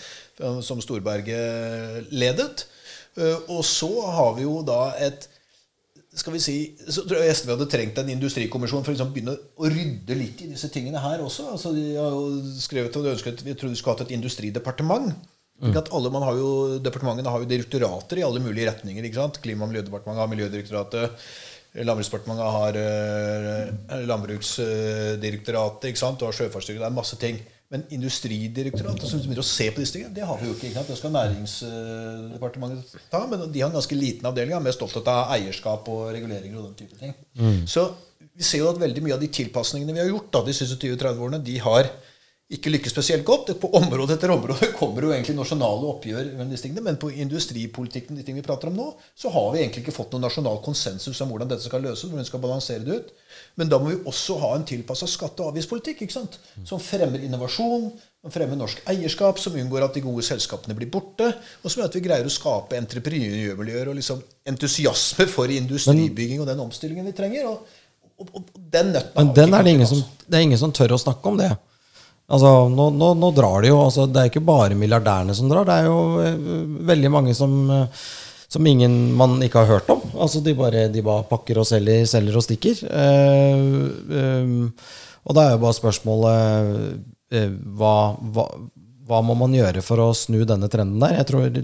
Som Storberget ledet. Eh, og så har vi jo da et skal vi si, så tror jeg SV hadde trengt en industrikommisjon for å liksom begynne å rydde litt i disse tingene her også. Altså, de har jo skrevet og de ønsket, Vi trodde de skulle hatt et industridepartement. Mm. At alle, man har jo, Departementene har jo direktorater i alle mulige retninger. ikke sant? Klima- og miljødepartementet har Miljødirektoratet. Landbruksdepartementet har uh, Landbruksdirektoratet. ikke sant? Du har Sjøfartsdirektoratet. Det er masse ting. Men Industridirektoratet som begynner å se på disse tingene, det har vi jo ikke. ikke sant? Det skal Næringsdepartementet ta. Men de har en ganske liten avdeling. Er mest opptatt av eierskap og reguleringer og den type ting. Mm. Så vi ser jo at veldig mye av de tilpasningene vi har gjort da, de siste 20-30 årene, de har ikke lykkes spesielt godt. På område etter område kommer jo egentlig nasjonale oppgjør men på industripolitikken de ting vi prater om nå, så har vi egentlig ikke fått noen nasjonal konsensus om hvordan dette skal løses. hvordan vi skal balansere det ut. Men da må vi også ha en tilpassa skatte- og avgiftspolitikk ikke sant? som fremmer innovasjon, som fremmer norsk eierskap, som unngår at de gode selskapene blir borte, og som gjør at vi greier å skape entreprenørmiljøer og liksom entusiasme for industribygging og den omstillingen vi trenger. og, og, og den nøtten Men den er det, ingen som, det er ingen som tør å snakke om det. Altså, nå, nå, nå, drar de jo. Altså, det er ikke bare milliardærene som drar. Det er jo uh, veldig mange som, uh, som ingen man ikke har hørt om. Altså, de bare, de bare pakker og selger, selger og stikker. Uh, um, og da er jo bare spørsmålet hva, hva, hva, må man gjøre for å snu denne trenden der? Jeg tror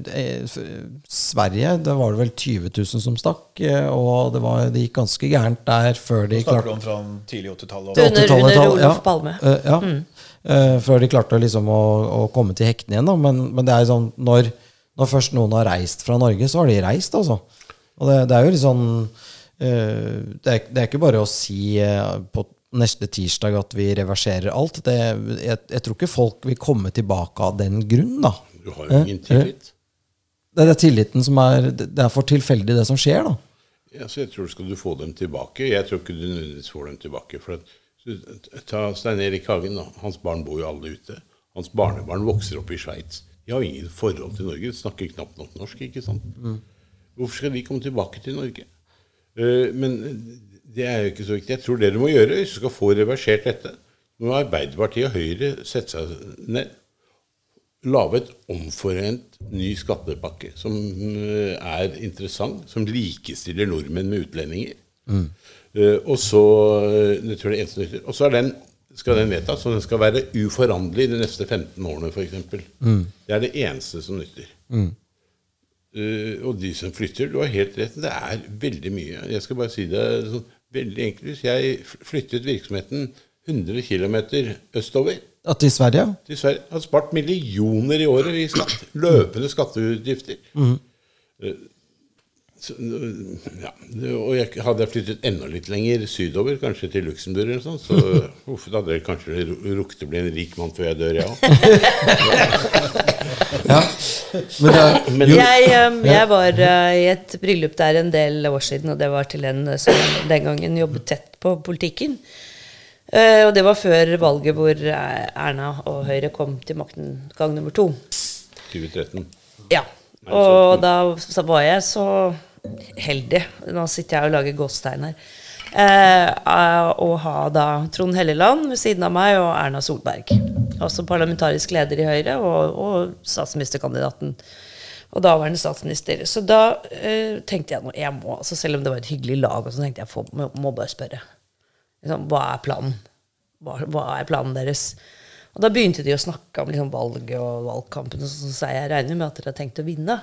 Sverige, det var det vel 20 000 som stakk. Og det, var, det gikk ganske gærent der før de klarte Snakker du om fra tidlig 80-tallet? Under, under Olof Palme. Ja. ja. Mm. Uh, før de klarte liksom å, å, komme til hektene igjen. Men, men, det er sånn når, når, først noen har reist fra Norge, så har de reist, altså. Og det, det er jo litt sånn uh, det, er, det, er, ikke bare å si uh, på neste tirsdag at vi reverserer alt. Det, jeg, jeg, tror ikke folk vil komme tilbake av den grunn, da. Du har jo ingen tillit. Det er tilliten som er Det er for tilfeldig, det som skjer, da. Ja, så jeg tror Skal du få dem tilbake Jeg tror ikke du nødvendigvis får dem tilbake. for at Ta Stein Erik Hagen. Hans barn bor jo alle ute. Hans barnebarn vokser opp i Sveits. De har ingen forhold til Norge. De snakker knapt nok norsk. ikke sant? Mm. Hvorfor skal de komme tilbake til Norge? Uh, men det er jo ikke så viktig. Jeg tror det du må gjøre hvis du skal få reversert dette, må Arbeiderpartiet og Høyre sette seg ned, lage et omforent ny skattepakke som uh, er interessant, som likestiller nordmenn med utlendinger. Mm. Uh, og så jeg tror det eneste nytter. Og så den, skal den vedtas, og den skal være uforanderlig de neste 15 årene f.eks. Mm. Det er det eneste som nytter. Mm. Uh, og de som flytter, du har helt rett, det er veldig mye. Jeg skal bare si det sånn, veldig enkelt. Hvis jeg flyttet virksomheten 100 km østover ja, Til Sverige? Til Sverige. Har spart millioner i året i skatt. Løpende skatteutgifter. Mm. Så, ja. Og jeg, hadde jeg flyttet enda litt lenger sydover, kanskje til Luxembourg, eller sånt, så uff, da hadde jeg kanskje rukket å bli en rik mann før jeg dør, jeg ja. Men, jeg, um, jeg, var uh, i et bryllup der en del år siden, og det var til en som den gangen jobbet tett på politikken. Uh, og det var før valget hvor Erna og Høyre kom til makten gang nummer to. 2013. Ja. Og da var jeg så heldig, nå sitter jeg og lager gåstegn her, eh, ha da Trond Helleland ved siden av meg og Erna Solberg. Også parlamentarisk leder i Høyre og, og statsministerkandidaten. Og daværende statsminister. Så da eh, tenkte jeg nå, jeg må, altså selv om det var et hyggelig lag, så tenkte jeg jeg må, må bare spørre. Liksom, hva er planen? Hva, hva, er planen deres? Og da begynte de å snakke om liksom, valget og valgkampen, og så sa jeg jeg regner med at dere har tenkt å vinne.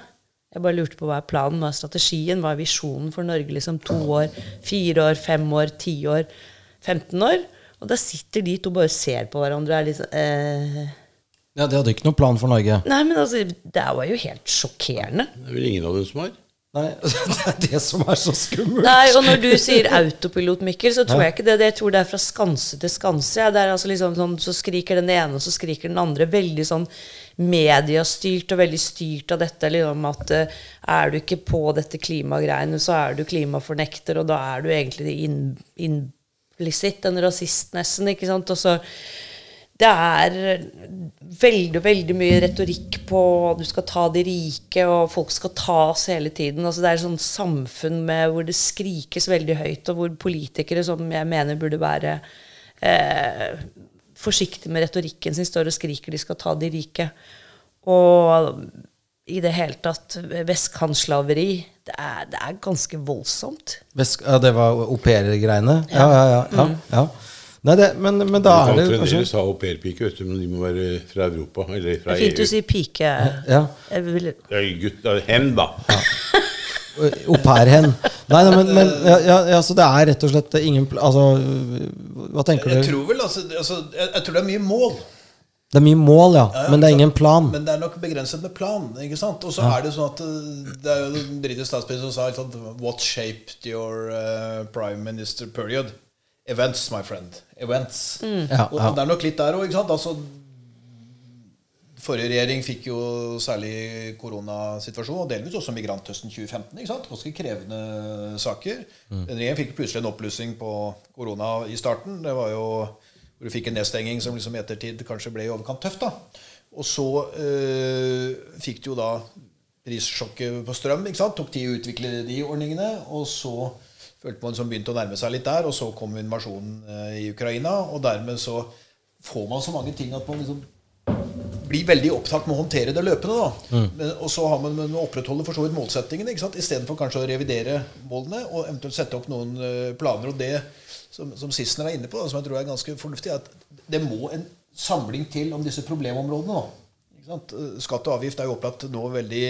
Jeg bare lurte på hva er planen, hva er strategien, hva er visjonen for Norge? liksom To år, fire år, fem år, ti år, 15 år? Og da sitter de to bare og ser på hverandre og er liksom eh, Ja, De hadde ikke noen plan for Norge. Nei, men altså, det var jo helt sjokkerende. Det er vel ingen av dem som har. Nei, Det er det som er så skummelt. Nei, og når du sier autopilot, Mikkel, så tror jeg ikke det. Jeg tror det er fra skanse til skanse. Det er altså liksom sånn, Så skriker den ene, og så skriker den andre. Veldig sånn mediastyrt og veldig styrt av dette. Liksom at uh, er du ikke på dette klimagreiene, så er du klimafornekter, og da er du egentlig implisitt en rasist, nesten. ikke sant? Og så det er veldig veldig mye retorikk på du skal ta de rike, og folk skal tas hele tiden. Altså det er et sånt samfunn med, hvor det skrikes veldig høyt, og hvor politikere, som jeg mener burde være eh, forsiktige med retorikken sin, står og skriker de skal ta de rike. Og i det hele tatt vestkantslaveri det, det, er ganske voldsomt. Vesk, ja, det var au pair-greiene? Ja, ja, ja. ja, ja. Nei, det, men, men da er det Du kan fremdeles ha au pair-pike, men de må være fra Europa eller fra EU. Det er fint å si pike. Ja. Vil... Det er gutt, det er hen, da. Ja. Au her hen. Nei, nei, men, men ja, ja, så det er rett og slett ingen Altså, hva tenker jeg? Tror vel, altså, altså, jeg, jeg tror det er mye mål. Det er mye mål, ja. ja men det er ingen plan. Men det er nok begrenset med plan. ikke sant? Og så ja. er det jo sånn at det er jo den britiske statsministeren som sa What shaped your uh, prime minister period? Events, my friend. Events. Mm. Ja, og, og, det er nok litt der òg. Altså, forrige regjering fikk jo særlig koronasituasjonen, og delvis også migranthøsten 2015. ikke sant? Ganske krevende saker. Mm. Den regjeringen fikk plutselig en oppblussing på korona i starten. Det var jo hvor du fikk en nedstenging som liksom i ettertid kanskje ble i overkant tøft. da. Og så øh, fikk du jo da prissjokket på strøm. ikke sant? Tok tid å utvikle de ordningene. Og så følte man som begynte å nærme seg litt der. Og så kom invasjonen øh, i Ukraina. Og dermed så får man så mange ting at man liksom blir veldig opptatt med å håndtere det løpende. da. Mm. Men, og så har man med å opprettholde for så vidt målsettingene istedenfor kanskje å revidere målene og eventuelt sette opp noen øh, planer. og det som, som Sissner er inne på, da, som jeg tror er ganske fornuftig, er at det må en samling til om disse problemområdene. da. Skatt og avgift er jo opplagt nå veldig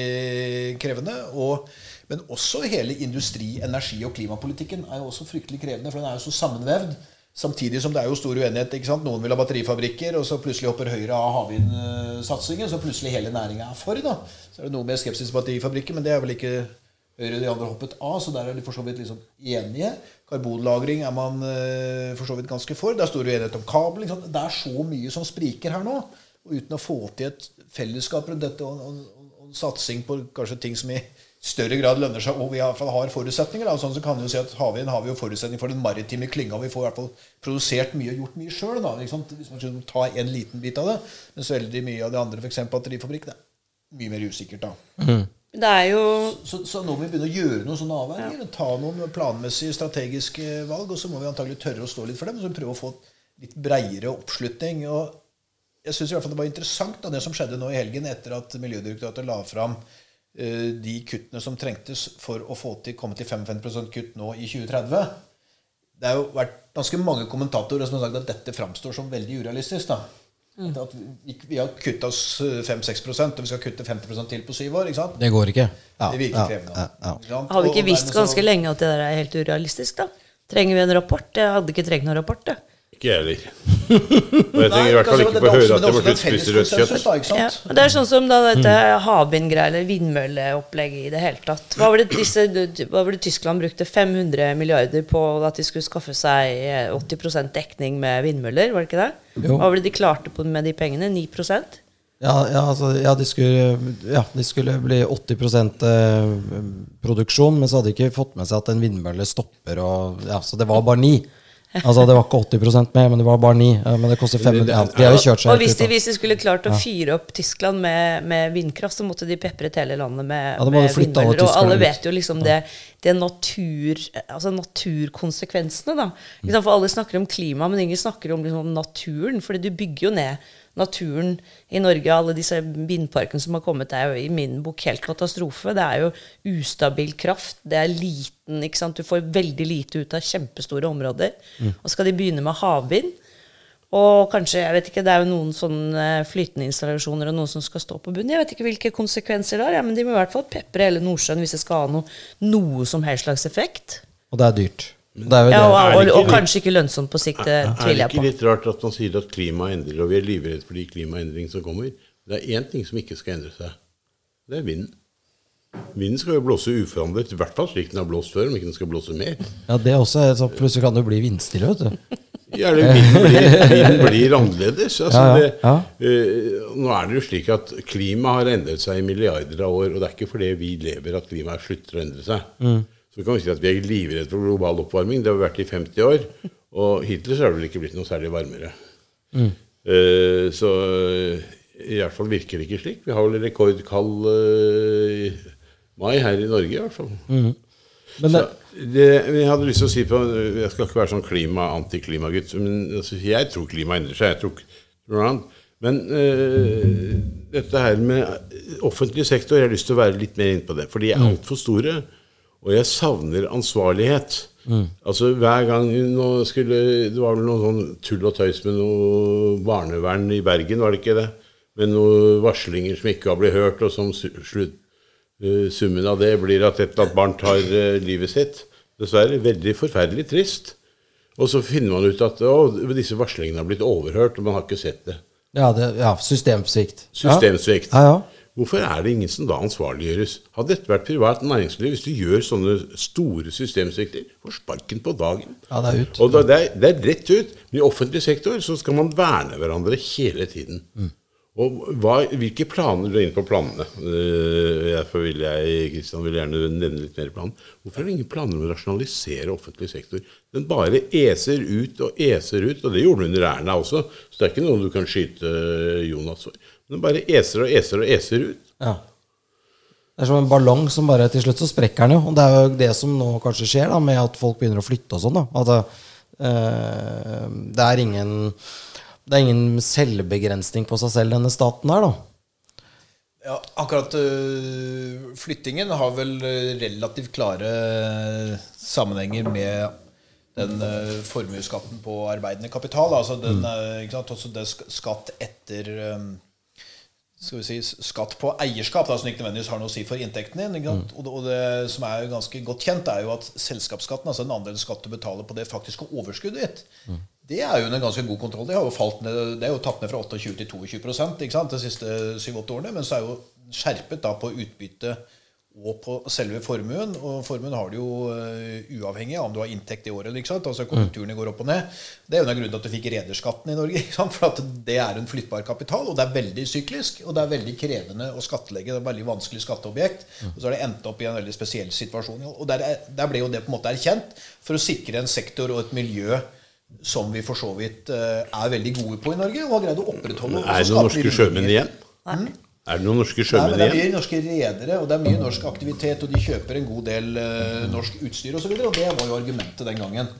krevende. Og, men også hele industri-, energi- og klimapolitikken er jo også fryktelig krevende, for den er jo så sammenvevd. Samtidig som det er jo stor uenighet. ikke sant? Noen vil ha batterifabrikker, og så plutselig hopper Høyre av havvindsatsingen. Så plutselig hele næringa er for. da. Så er det noe med skepsis til batterifabrikker, men det er vel ikke Høyre og de andre hoppet av, så der er de for så vidt liksom enige. Karbonlagring er man uh, for så vidt ganske for. Det er stor uenighet om kabel. Liksom. Det er så mye som spriker her nå. Og uten å få til et fellesskap rundt dette og, og, og, satsing på kanskje ting som i større grad lønner seg, og vi i hvert fall har forutsetninger. Da. Sånn så kan vi jo si at Havvind har vi jo forutsetning for den maritime klynga. Vi får i hvert fall produsert mye og gjort mye sjøl. Hvis man skulle ta en liten bit av det. Mens veldig mye av det andre, f.eks. batterifabrikk, det er mye mer usikkert da. Mm. Det er jo så, så, nå må vi begynne å gjøre noen sånne avveininger. Ja. Ta noen planmessige, strategiske valg. Og så må vi antagelig tørre å stå litt for dem. Og så prøve å få litt breiere oppslutning. Og jeg syns det var interessant da, det som skjedde nå i helgen etter at Miljødirektoratet la fram de kuttene som trengtes for å få til, komme til 55% kutt nå i 2030. Det har jo vært ganske mange kommentatorer som har sagt at dette framstår som veldig urealistisk. da. Mm. At vi, vi, har kutta oss 5-6% og vi skal kutte 50% til på syv år. ikke sant? Det går ikke. Ja, det virker krevende. Ja, ja, har vi ikke visst ganske lenge at det der er helt urealistisk, da? Trenger vi en rapport? Jeg hadde ikke trengt noen rapport. det. Ikke jeg heller. Og jeg trenger i hvert fall ikke få høre at jeg må slutte å spise rødt kjøtt. Ja, det er sånn som da dette havvindgreiene, vindmølleopplegget i det hele tatt. Hva var det, disse, hva var det Tyskland brukte 500 milliarder på at de skulle skaffe seg 80% dekning med vindmøller? Var det ikke det? Hva var det de klarte på med de pengene? 9% ja, ja, altså, ja, de skulle, ja, de skulle bli 80 eh, produksjon, men så hadde de ikke fått med seg at en vindmølle stopper. Og, ja, så det var bare ni. Altså Det var ikke 80% med, men det var bare 9. Men det koster 500. Ja, de har jo kjørt seg Og hvis de, hvis de skulle klart å fyre opp Tyskland med, med, vindkraft, så måtte de pepret hele landet med, ja, med vindmøller. Og alle vet jo liksom det, det natur, altså naturkonsekvensene. da. For alle snakker om klima, men ingen snakker om liksom, naturen. fordi du bygger jo ned naturen i Norge. Alle disse vindparkene som har kommet, er jo i min bok helt katastrofe. Det er jo ustabil kraft. Det er liten ikke sant? Du får veldig lite ut av kjempestore områder. Mm. Og skal de begynne med havvind og kanskje, jeg vet ikke, Det er jo noen sånne flytende installasjoner og noen som skal stå på bunnen. Jeg vet ikke hvilke konsekvenser det har, ja, men de må i hvert fall pepre hele Nordsjøen hvis det skal ha noe, noe som helst slags effekt. Og det er dyrt. Det er jo Ja, det. og, Er og, og kanskje ikke lønnsomt på sikt, det Er det ikke litt rart at man sier at klimaet endrer, og vi er livredde for de klimaendringene som kommer? Det er én ting som ikke skal endre seg. Det er vinden. Vinden skal jo blåse uforandret, i hvert fall slik den har blåst før, om ikke den skal blåse mer. Ja, det er også så Plutselig kan det jo bli vindstille, vet du. Ja, eller vinden blir, vinden blir annerledes. Altså, Ja, ja, det, eh, nå er det jo slik at klimaet har endret seg i milliarder av år, og det er ikke fordi vi lever at klimaet slutter å endre seg. Mm. Så kan vi si at vi er livredde for global oppvarming. Det har vi vært i 50 år. Og hittil så har det vel ikke blitt noe særlig varmere. Mm. Uh, så uh, i hvert fall virker det ikke slik. Vi har vel rekordkald mai her i Norge, i hvert fall. Mm. Men det, det, jeg hadde lyst til å si på Jeg skal ikke være sånn klima, antiklimagutt, men altså, jeg tror klimaet endrer seg. Jeg tror noe annet. Men øh, dette her med offentlig sektor, jeg har lyst til å være litt mer inne på det. For de er altfor store, og jeg savner ansvarlighet. Altså hver gang nå skulle Det var vel noe sånn tull og tøys med noe barnevern i Bergen, var det ikke det? Med noen varslinger som ikke har blitt hørt, og som slutt Summen av det blir at et eller annet barn tar eh, livet sitt. Dessverre. Veldig forferdelig trist. Og så finner man ut at å, disse varslingene har blitt overhørt, og man har ikke sett det. ja, det, ja, systemsvikt. Systemsvikt. Ja, ja. Hvorfor er det ingen som da ansvarliggjøres? Hadde dette vært privat næringsliv, hvis du gjør sånne store systemsvikter, får sparken på dagen. Ja, det er ut. Og da, det, er, det er rett ut. I offentlig sektor så skal man verne hverandre hele tiden. Og hva, hvilke planer Du er inne på planene. Eh, Derfor vil jeg Kristian, vil gjerne nevne litt mer planen. Hvorfor er det ingen planer om å rasjonalisere offentlig sektor? Den bare eser ut og eser ut, og det gjorde den under Erna også. Så det er ikke noe du kan skyte Jonas for. Den bare eser og eser og eser ut. Ja. Det er som en ballong som bare til slutt så sprekker den jo. Og det er jo det som nå kanskje skjer, da, med at folk begynner å flytte og sånn. da. At øh, det er ingen Det er ingen selvbegrensning på seg selv, denne staten her, da. Ja, akkurat øh, flyttingen har vel øh, relativt klare sammenhenger med den øh, formuesskatten på arbeidende kapital. Altså den, øh, ikke sant? Også det skatt etter øh, skal vi si, skatt på eierskap, da, som ikke nødvendigvis har noe å si for inntekten din. Sant? Og, det, og det som er jo ganske godt kjent, er jo at selskapsskatten, altså den andelen skatt du betaler på det faktiske overskuddet ditt, det er jo under ganske god kontroll. Det, har jo falt ned, det er jo tatt ned fra 28 til 22 ikke sant, de siste 7-8 årene. Men så er jo skjerpet da på utbytte og på selve formuen. Og formuen har du jo uh, uavhengig av om du har inntekt i året. Ikke sant? Altså Konjunkturene går opp og ned. Det er jo en av grunnene til at du fikk rederskatten i Norge. Ikke sant? For at det er en flyttbar kapital, og det er veldig syklisk. Og det er veldig krevende å skattlegge. Det er et veldig vanskelig skatteobjekt. Og så har det endt opp i en veldig spesiell situasjon. Og der, er, der ble jo det på en måte erkjent for å sikre en sektor og et miljø som vi for så vidt øh, er veldig gode på i Norge, og har greid å opprettholde. Er det noen norske sjømenn igjen? igjen? Er det noen norske Nei, sjømenn men Det er mye norske redere, og det er mye norsk aktivitet, og de kjøper en god del uh, norsk utstyr osv., og, så videre, og det var jo argumentet den gangen.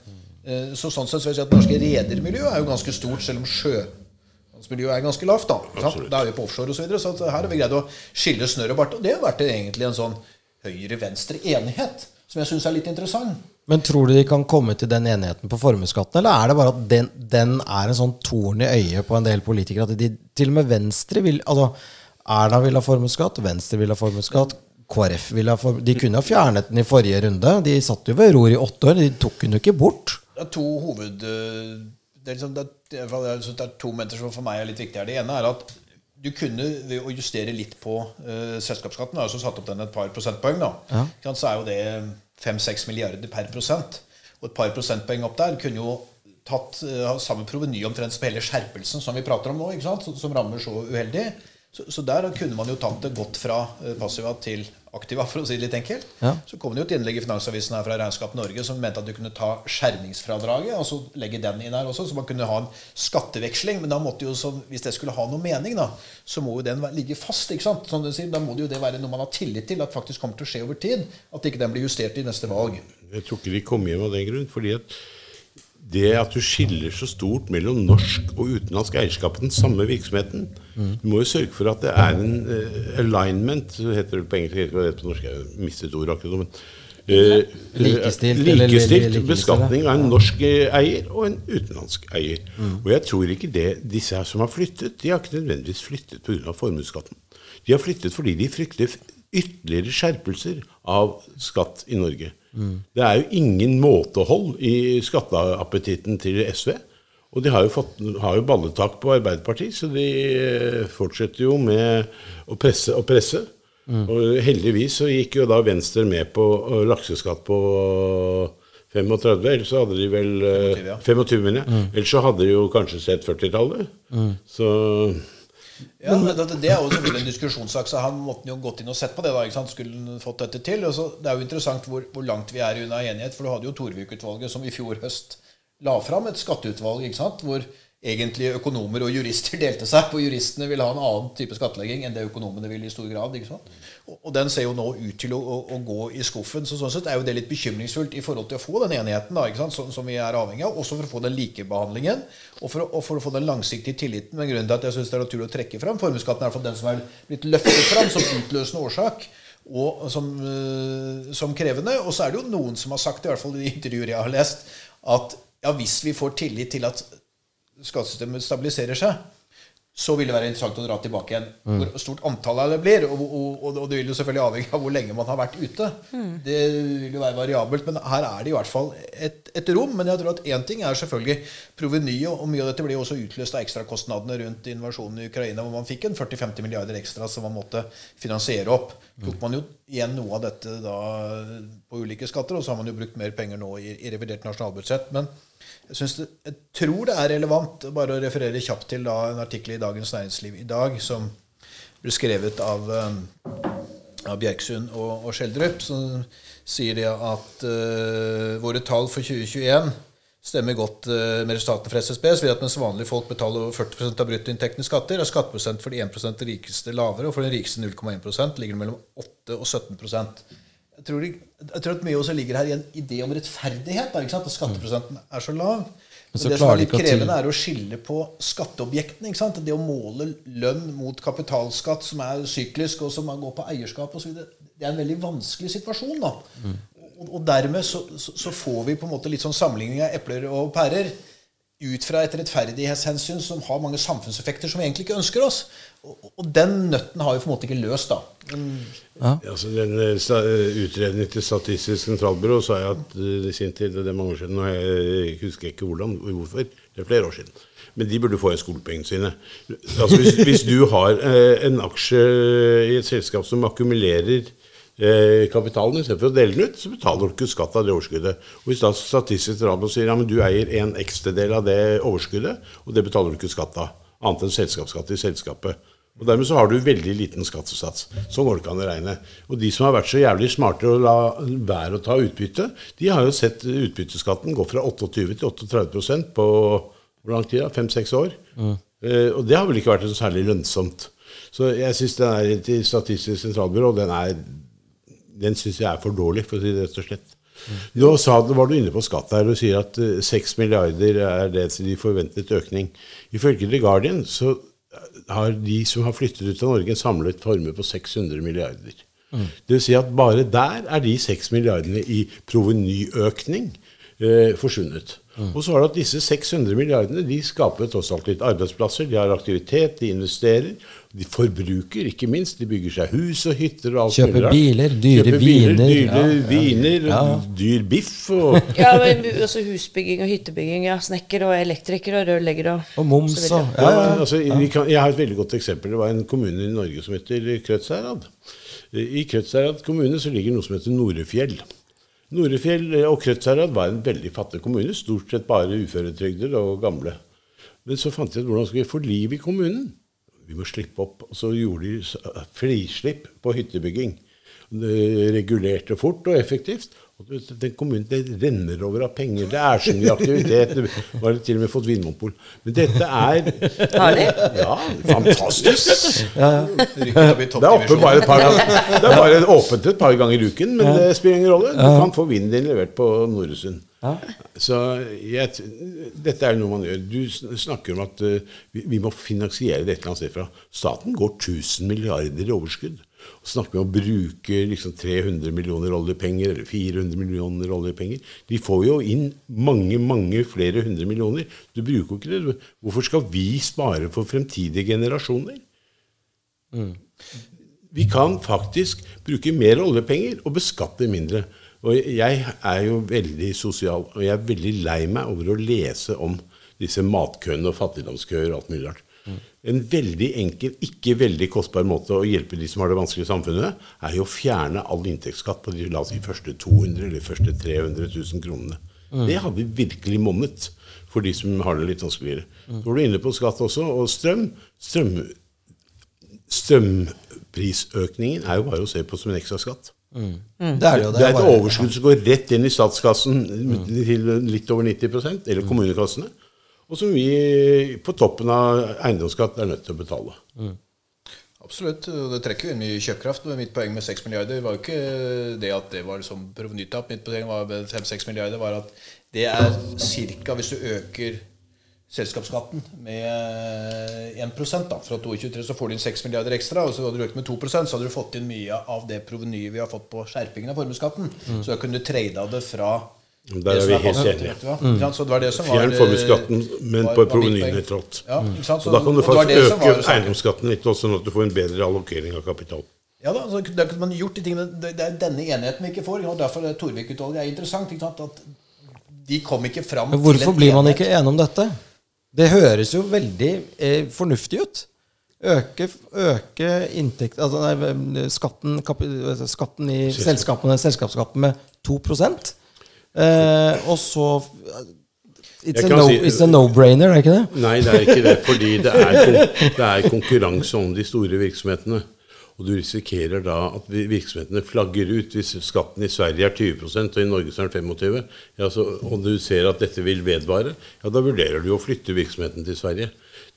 Uh, så sånn sett så vil jeg si at det norske redermiljøet er jo ganske stort, selv om sjømiljøet er ganske lavt. Da. Da er vi på offshore osv., så, videre, så her har vi greid å skille snørr og bart. Og det har vært egentlig en sånn høyre-venstre enighet, som jeg syns er litt interessant. Men tror du de kan komme til den enigheten på formuesskatten, eller er det bare at den, den er en sånn torn i øyet på en del politikere? At de til og med Venstre vil Altså, Erna vil ha formuesskatt, Venstre vil ha formuesskatt, KrF vil ha formuesskatt De kunne ha fjernet den i forrige runde. De satt jo ved ror i åtte år. De tok den jo ikke bort. Det er to hoved... eh, Det er, liksom, det, er, det er to momenter som for meg er litt viktige. Det ene er at du kunne ved å justere litt på uh, selskapsskatten, altså satt opp den et par prosentpoeng, da, ja. så er jo det 5-6 milliarder per prosent. Og et par prosentpoeng opp der kunne jo tatt uh, samme proveny omtrent som hele skjerpelsen som vi prater om nå, som rammer så uheldig. Så, så der kunne man jo tatt det godt fra uh, passiva til aktiva, for å si det litt enkelt. Ja. Så kom det jo et innlegg i Finansavisen her fra Regnskap Norge som mente at du kunne ta skjermingsfradraget og så legge den inn her også, så man kunne ha en skatteveksling. Men da måtte jo, så, hvis det skulle ha noe mening, da, så må jo den ligge fast. ikke sant? Som du sier, Da må det jo det være noe man har tillit til at faktisk kommer til å skje over tid. At ikke den blir justert i neste valg. Jeg tror ikke de kom hjem av den grunn. fordi at det at du skiller så stort mellom norsk og utenlandsk eierskap i den samme virksomheten Du må jo sørge for at det er en uh, alignment heter det på engelsk, jeg vet på norsk, jeg mistet ordet akkurat nå. men eh, Likestilt, likestilt beskatning av en norsk eier og en utenlandsk eier. Og jeg tror ikke det disse her som har flyttet, de har ikke nødvendigvis flyttet pga. formuesskatten. De har flyttet fordi de frykter ytterligere skjerpelser av skatt i Norge. Det er jo ingen måtehold i skatteappetitten til SV. Og de har jo, fått, har jo balletak på Arbeiderpartiet, så de eh, fortsetter jo med å presse og presse. Og heldigvis så gikk jo da Venstre med på eh, lakseskatt på 35, ellers så hadde de vel eh, 25, ja. 25, mener jeg. Ellers så hadde de jo kanskje sett 40-tallet. Så Ja, men det, det er jo selvfølgelig en diskusjonssak, så han måtte jo gått inn og sett på det. da, ikke sant? Skulle han fått dette til? Og så, det er jo interessant hvor, hvor langt vi er unna enighet. For du hadde jo Torvik-utvalget som i fjor høst la fram et skatteutvalg ikke sant? hvor egentlig økonomer og jurister delte seg. For juristene ville ha en annen type skattlegging enn det økonomene ville i stor grad. ikke sant? Og, den ser jo nå ut til å, å, å gå i skuffen. Så sånn sett er jo det litt bekymringsfullt i forhold til å få den enigheten da, ikke sant? Som, som vi er avhengig av. Også for å få den likebehandlingen og for, å, og for å få den langsiktige tilliten. Men grunnen til at jeg syns det er naturlig å trekke fram formuesskatten, er i hvert fall den som er blitt løftet fram som utløsende årsak og som, øh, som krevende. Og så er det jo noen som har sagt, i hvert fall i intervjuer jeg har lest, at ja, hvis vi får tillit til at skattesystemet stabiliserer seg, så vil det være interessant å dra tilbake igjen. Hvor stort antall det blir. Og, og, og, og det vil jo selvfølgelig avhenge av hvor lenge man har vært ute. Det vil jo være variabelt. Men her er det i hvert fall et, et rom. Men jeg tror at én ting er selvfølgelig provenyet. Og mye av dette blir jo også utløst av ekstrakostnadene rundt invasjonen i Ukraina, hvor man fikk en 40-50 milliarder ekstra som man måtte finansiere opp. Tok man jo igjen noe av dette da på ulike skatter, og så har man jo brukt mer penger nå i, i revidert nasjonalbudsjett. men jeg, det, jeg tror det er relevant bare å referere kjapt til da, en artikkel i Dagens Næringsliv i dag som ble skrevet av, um, av Bjerksund og, og Skjeldrup, som sier de at uh, våre tall for 2021 stemmer godt uh, med resultatene fra SSB. Så at mens vanlige folk betaler over 40% av bruttoinntekten i skatter, er skatteprosent for de 1% rikeste lavere, og for den rikeste 0,1% ligger det mellom 8 og 17 jeg tror, det- jeg tror at mye også ligger her i en idé om rettferdighet. Da? At skatteprosenten er så lav. Men så det som er litt krevende, er å skille på skatteobjektene. Det å måle lønn mot kapitalskatt, som er syklisk, og som går på eierskap osv., det er en veldig vanskelig situasjon. da. Og, og dermed så, så, så får vi på en måte litt sånn sammenligning av epler og pærer ut fra et rettferdighetshensyn som har mange samfunnseffekter som vi egentlig ikke ønsker oss. Og, og den nøtten har vi på en måte ikke løst, da. Altså, den eh, eh, Utredningen til Statistisk sentralbyrå sa jeg at eh, i sin tid, det er mange år siden, og jeg husker ikke hvordan, hvorfor, det er flere år siden. Men de burde få igjen skolepengene sine. Altså, hvis, hvis du har eh, en aksje i et selskap som akkumulerer eh, kapitalen istedenfor å dele den ut, så betaler du ikke skatt av det overskuddet. Og Hvis da Statistisk sentralbyrå sier ja, men du eier en ekstedel av det overskuddet, og det betaler du ikke skatt av, annet enn selskapsskatt i selskapet. Og Dermed så har du veldig liten skattesats. Sånn går det ikke an å regne. Og de som har vært så jævlig smarte å la være å ta utbytte, de har jo sett utbytteskatten gå fra 28 til 38% på hvor lang tid? da? Fem-seks år. Eh, og det har vel ikke vært så særlig lønnsomt. Så jeg syns den er til Statistisk sentralbyrå den er den syns jeg er for dårlig, for å si det rett og slett. Nå sa, var du inne på skatt her og sier at eh, 6 milliarder er det som de forventet økning. Ifølge The Guardian så har de som har flyttet ut av Norge, en samlet formue på 600 milliarder. Det vil si at bare der er de 6 milliardene i provenyøkning eh, forsvunnet. Og så har du at disse 600 milliardene de skaper tross alt litt arbeidsplasser, de har aktivitet, de investerer, de forbruker, ikke minst. De bygger seg hus og hytter og alt Kjøper mulig rart. biler, dyre Kjøper biler, viner, Dyre ja, viner, Ja. dyr biff og Ja, men også husbygging og hyttebygging. Ja, Snekker og elektriker og rørlegger og Og moms og ja. altså, kan, jeg har et veldig godt eksempel. Det var en kommune i Norge som heter Krødsherad. I Krødsherad kommune så ligger noe som heter Norefjell. Norefjell eh, og Krødsherad var en veldig fattig kommune. Stort sett bare uføretrygder og gamle. Men så fant de ut hvordan skulle vi få liv i kommunen. Vi må slippe opp. Og så gjorde de s- frislipp på hyttebygging. Det regulerte fort og effektivt. Og den kommunen det renner over av penger. Det er så mye aktivitet. Det var til og med fått vinmonopol. Men dette er Har de? Ja, fantastisk. Det er oppe bare et par ganger. Det er bare åpent et par ganger i uken, men det spiller ingen rolle. Du kan få vinen din levert på Noresund. Så jeg, dette er noe man gjør. Du snakker om at uh, vi, vi må finansiere det et eller annet sted fra. Staten går 1000 milliarder i overskudd. Og snakker om å bruke liksom 300 millioner oljepenger eller 400 millioner oljepenger. De får jo inn mange, mange flere hundre millioner. Du bruker jo ikke det. Hvorfor skal vi spare for fremtidige generasjoner? vi kan faktisk bruke mer oljepenger og beskatte mindre. Og jeg er jo veldig sosial, og jeg er veldig lei meg over å lese om disse matkøene og fattigdomskøer og alt mulig rart. En veldig enkel, ikke veldig kostbar måte å hjelpe de som har det vanskelig i samfunnet, er jo å fjerne all inntektsskatt på de la oss si, første 200 eller første 300 000 kronene. Det hadde virkelig monnet for de som har det litt vanskeligere. Så var du inne på skatt også, og strøm. strøm strømprisøkningen er jo bare å se på som en ekstra skatt. Det er det jo. Det er et overskudd som går rett inn i statskassen til litt over 90% eller kommunekassene, og som vi på toppen av eiendomsskatt er nødt til å betale. Absolutt. og Det trekker jo inn mye kjøpekraft. men Mitt poeng med 6 milliarder var jo ikke det at det var liksom provenytap. Mitt poeng var med 5-6 milliarder var at det er ca. hvis du øker selskapsskatten med 1% da, fra 2023 så får du inn 6 milliarder ekstra. Og så hadde du økt med 2% så hadde du fått inn mye av det provenyet vi har fått på skjerpingen av formuesskatten. Så da kunne du trada det fra Der det er vi helt enige. Ja. Så det var det som var Fjern formuesskatten, men var- på provenynøytralt. Ja, sant? Så da kan du og faktisk øke eiendomsskatten litt også, sånn at du får en bedre allokering av kapital. Ja da, så da kunne man gjort de tingene Det er denne enigheten vi ikke får. og Derfor er Torvik-utvalget er interessant. Ikke sant? At de kom ikke fram hvorfor blir man enighet. ikke enig om dette? Det høres jo veldig eh, fornuftig ut. Øke, øke inntekt Altså nei, skatten, kap, skatten i selskapene, selskapsskatten med 2 eh, Og så It's a, no, si- it's a no-brainer, er ikke det? Nei, det er ikke det. Fordi det er, det er konkurranse om de store virksomhetene. Og du risikerer da at virksomhetene flagger ut. Hvis skatten i Sverige er 20% og i Norge så er den 25 ja, så, og du ser at dette vil vedvare, ja, da vurderer du å flytte virksomheten til Sverige.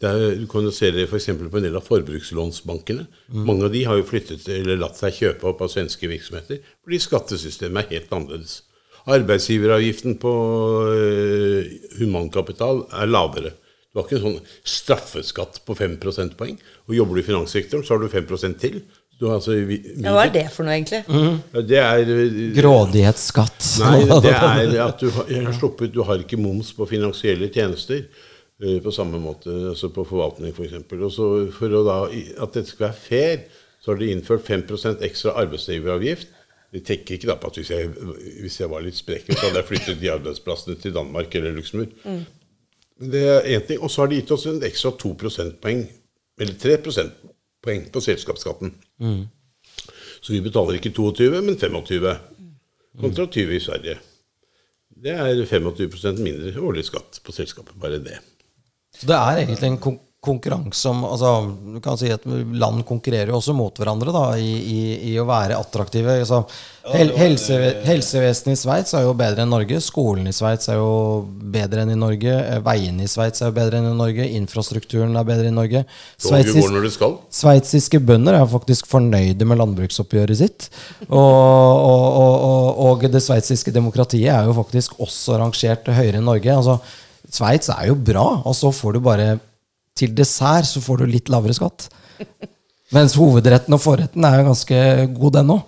Er, du kan jo se det f.eks. på en del av forbrukslånsbankene. Mange av de har jo flyttet eller latt seg kjøpe opp av svenske virksomheter fordi skattesystemet er helt annerledes. Arbeidsgiveravgiften på øh, humankapital er lavere. Du har ikke en sånn straffeskatt på 5 prosentpoeng. Og jobber du i finanssektoren, så har du 5% til. Du har altså, vi, Ja, hva er det for noe, egentlig? Ja, det er øh, Grådighetsskatt. Nei, det er at du har, jeg har sluppet, du har ikke moms på finansielle tjenester eh, på samme måte, altså på forvaltning f.eks. Og så for å da, at dette skal være fair, så har de innført 5% ekstra arbeidsgiveravgift. De tenker ikke da på at hvis jeg, hvis jeg var litt sprekken, så hadde jeg flyttet de arbeidsplassene til Danmark eller Luxembourg. Men Det er én ting. Og så har de gitt oss en ekstra 2 prosentpoeng, eller 3 prosentpoeng på selskapsskatten. Så vi betaler ikke 22, men 25. Kontra 20 i Sverige. Det er 25% mindre årlig skatt på selskapet. Bare det. Så det er egentlig en konkurranse om altså, Du kan si at land konkurrerer jo også mot hverandre da, i, i, i å være attraktive. Altså, hel, helse, helsevesenet i Sveits er jo bedre enn Norge. Skolen i Sveits er jo bedre enn i Norge. eh, Veiene i Sveits er jo bedre enn i Norge. Infrastrukturen er bedre enn i Norge. Sveitsisk-. Sveitsiske bønder er faktisk fornøyde med landbruksoppgjøret sitt. Og, og, og, og det sveitsiske demokratiet er jo faktisk også rangert høyere enn Norge. Altså, Sveits er jo bra, og så får du bare til dessert så får du litt lavere skatt. Mens hovedretten og forretten er jo ganske god, den òg.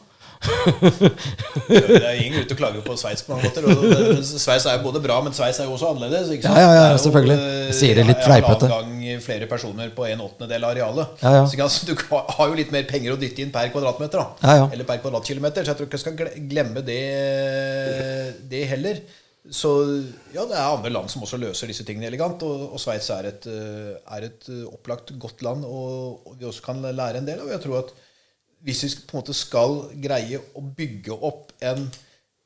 Det er ingen grunn til å klage på Sveits på mange måter. Sveits er jo både bra, men Sveits er jo også annerledes. Ja, ja, ja, selvfølgelig. eh, Jeg sier det litt fleipete. Gang flere personer på en åttendedel av arealet. Ja, ja. Så du har jo litt mer penger å dytte inn per kvadratmeter. ja. Eller per kvadratkilometer. Så jeg tror ikke jeg skal glemme det, det heller. Så ja, det er andre land som også løser disse tingene elegant. Og, og Sveits er, eh, er et eh, opplagt godt land, og, og vi også kan lære en del av. Jeg tror at hvis vi på en måte skal greie å bygge opp en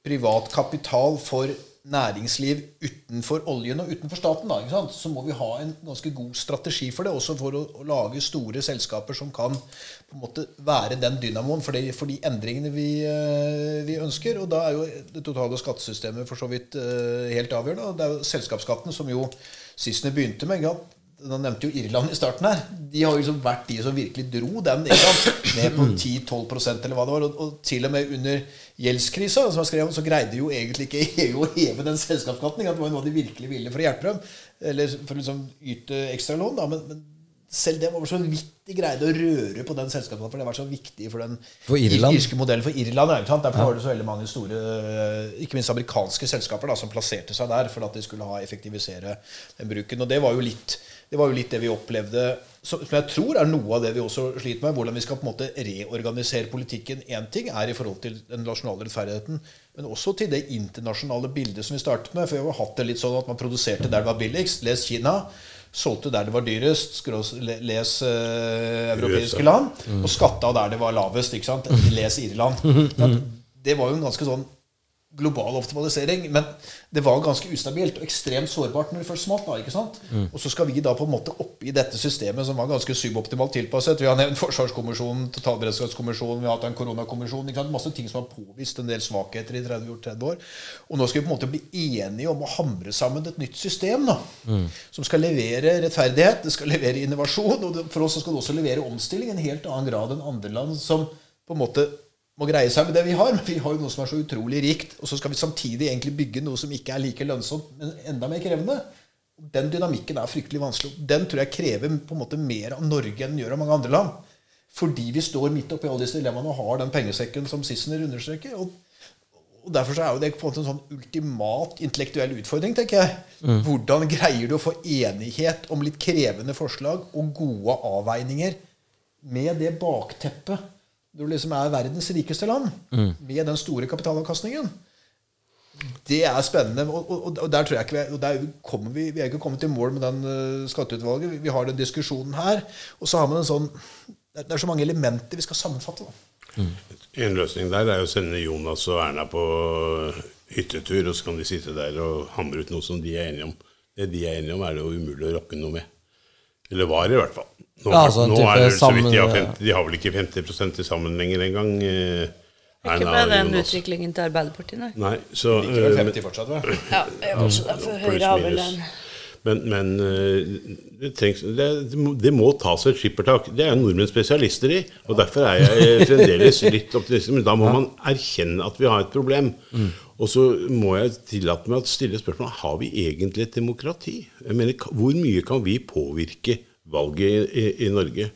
privat kapital for næringsliv utenfor oljen og utenfor staten, da, ikke sant? så må vi ha en ganske god strategi for det. Også for å, å lage store selskaper som kan på en måte være den dynamoen for, det, for de endringene vi, eh, vi ønsker. Og da er jo det totale skattesystemet for så vidt eh, helt avgjørende. Og det er jo selskapsskatten som jo Sissener begynte med. Ikke? Nå nevnte jo Irland i starten her. De har jo liksom vært de som virkelig dro den Irland, ned på 10-12% eller hva det var. Og, og til og med under gjeldskrisa som jeg skrev om, så greide jo egentlig ikke EU å heve den selskapsskatten. Det var noe de virkelig ville for å hjelpe dem. Eller for å liksom yte ekstra lån. da, men, men selv det var så vidt de greide å røre på den selskapsskatten, for det var så viktig for den For irske modellen for Irland. Ikke sant? Derfor var det så veldig mange store, ikke minst amerikanske selskaper, da, som plasserte seg der for at de skulle ha effektivisere den bruken. Og det var jo litt Det var jo litt det vi opplevde, som jeg tror er noe av det vi også sliter med. Hvordan vi skal på en måte reorganisere politikken. Én ting er i forhold til den nasjonale rettferdigheten, men også til det internasjonale bildet som vi startet med. For vi har hatt det litt sånn at man produserte der det var billigst. Les Kina. Solgte der det var dyrest. Les eh, europeiske land. Og skatta der det var lavest. ikke sant? Les Irland. Det var jo en ganske sånn global optimalisering, men det var ganske ustabilt og ekstremt sårbart når det først smalt. da, ikke sant? Og så skal vi da på en måte oppi dette systemet som var ganske suboptimalt tilpasset. Vi har nevnt Forsvarskommisjonen, Totalberedskapskommisjonen, vi har hatt en koronakommisjon. ikke sant? Masse ting som har påvist en del svakheter i 30, gjort 30 år. Og nå skal vi på en måte bli enige om å hamre sammen et nytt system da, som skal levere rettferdighet, det skal levere innovasjon, og for oss skal det også levere omstilling i en helt annen grad enn andre land som på en måte må greie seg med det vi har. Men vi har jo noe som er så utrolig rikt. Og så skal vi samtidig egentlig bygge noe som ikke er like lønnsomt, men enda mer krevende. Den dynamikken er fryktelig vanskelig. Den tror jeg krever på en måte mer av Norge enn den gjør av mange andre land. Fordi vi står midt oppi alle disse dilemmaene og har den pengesekken som Sissener understreker. Og, og Derfor så er jo det på en måte en sånn ultimat intellektuell utfordring, tenker jeg. Hvordan greier du å få enighet om litt krevende forslag og gode avveininger med det bakteppet du liksom er verdens rikeste land, med den store kapitalavkastningen? Det er spennende. Og, og, og der tror jeg ikke vi, og der kommer vi, vi er ikke kommet i mål med den uh, skatteutvalget. Vi, vi har den diskusjonen her. Og så har man en sånn Det det er så mange elementer vi skal sammenfatte. Mm. En løsning der er å sende Jonas og Erna på hyttetur, og så kan de sitte der og hamre ut noe som de er enige om. Det de er enige om, er det jo umulig å rokke noe med. Eller var, i hvert fall. Nå, Ja, altså nå type er det så vidt de har, 50, de har vel ikke 50 til sammen lenger engang. eh, Ikke Erna med og den Jonas. utviklingen til Arbeiderpartiet, nei. Nei, så Ikke vel eh, 50 fortsatt, vel? Ja, jeg var også der, for Høyre har vel en Men, men eh, det, trengs, det, det må- tas et skippertak. Det er nordmenn spesialister i. Og derfor er jeg fremdeles litt optimistisk. Men da må man erkjenne at vi har et problem. Og så må jeg tillate meg å stille spørsmål har vi egentlig et demokrati. Jeg mener, Hvor mye kan vi påvirke valget i, i, i Norge?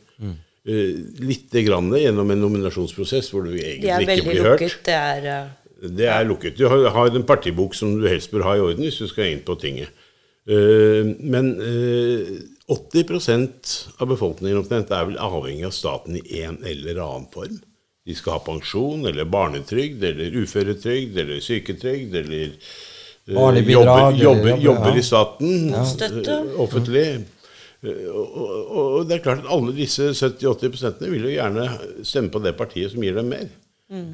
Uh, Lite grann gjennom en nominasjonsprosess hvor du egentlig er ikke blir hørt. lukket. Det er uh, Det er lukket. Du har, har en partibok som du helst bør ha i orden hvis du skal inn på tinget. Uh, men eh, 80% av befolkningen omtrent er vel avhengig av staten i en eller annen form. De skal ha pensjon eller barnetrygd eller uføretrygd eller syketrygd eller eh, jobber, jobber, jobber, jobber ja. i staten ja. offentlig. Eh, Og, og, og det er klart at alle disse 70-80% vil jo gjerne stemme på det partiet som gir dem mer.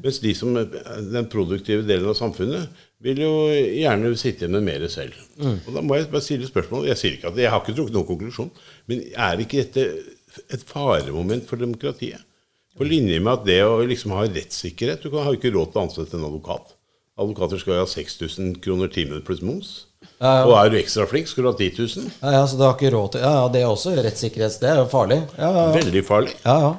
Mens de som den produktive delen av samfunnet vil jo gjerne sitte igjen med mer selv. Og da må jeg bare stille spørsmål. Jeg sier ikke at jeg har ikke trukket noen konklusjon, men er ikke dette et faremoment for demokratiet? På linje med at det å liksom ha rettssikkerhet Du har jo ikke råd til å ansette en advokat. Advokater skal jo ha 6000 kroner timen pluss moms. Ja, ja. Og er du ekstra flink, skulle du ha 10 000. Ja, ja, så du har ikke råd til Ja, ja, det er også Rettssikkerhet. Det er jo farlig. Ja, ja. Veldig farlig. ja, ja.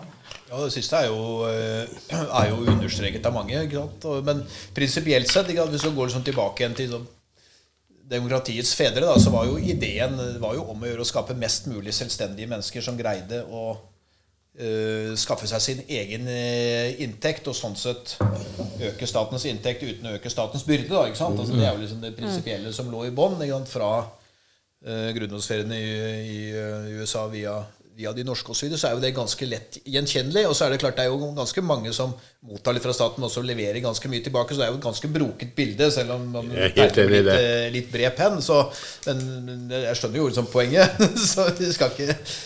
Ja, Det siste er jo, eh, er jo understreket av mange. Ikke sant? Men prinsipielt sett, ikke sant? hvis vi går liksom tilbake igjen til sånn, demokratiets fedre, da, så var jo ideen var jo om å gjøre å skape mest mulig selvstendige mennesker som greide å skaffe seg sin egen eh, inntekt, og sånn sett øke statens inntekt uten å øke statens byrde. Da, ikke sant? Altså, det er jo liksom det prinsipielle som lå i bånn fra uh, grunnlovsferiene i, i, eh, USA via, via de norske osv., så, er jo det ganske lett gjenkjennelig. Og så er det klart det er jo ganske mange som mottar litt fra staten, og som leverer ganske mye tilbake. Så det er jo et ganske broket bilde, selv om man er tegner med litt, eh, litt bred penn. Så, men jeg skjønner jo liksom poenget, så vi skal ikke eh,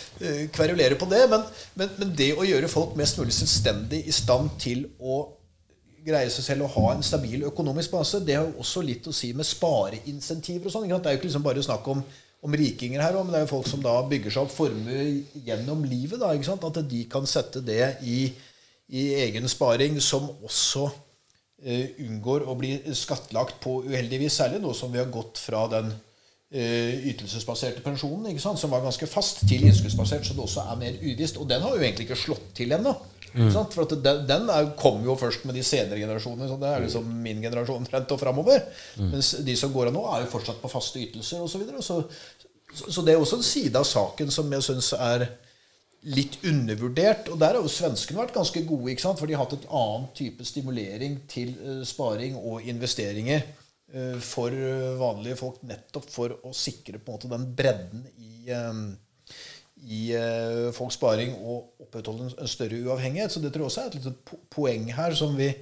kverulere på det. Men, men, men det å gjøre folk mest mulig selvstendig i stand til å greie seg selv og ha en stabil økonomisk base, det har jo også litt å si med spareinsentiver og sånn. Det er jo ikke liksom bare snakk om, om rikinger her, men det er jo folk som da bygger seg opp formue gjennom livet. da? At de kan sette det i, i egen sparing, som også eh, unngår å bli skattlagt på uheldigvis, særlig nå som vi har gått fra den eh, ytelsesbaserte pensjonen, som var ganske fast, til innskuddsbasert, så det også er mer uvisst. Og den har jo egentlig ikke slått til ennå. Mm. For den, den er, kom jo først med de senere generasjonene. Så det er liksom min generasjon omtrent og framover. Mens de som går av nå, er jo fortsatt på faste ytelser osv. Så, videre. så, så, så det er også en side av saken som jeg syns er litt undervurdert. Og der har jo svenskene vært ganske gode, for de har hatt et annet type stimulering til eh, sparing og investeringer eh, for eh, vanlige folk, nettopp for å sikre på en måte den bredden i, eh, i eh, folks sparing og opprettholde en, større uavhengighet. Så det tror jeg også er et lite poeng her som vi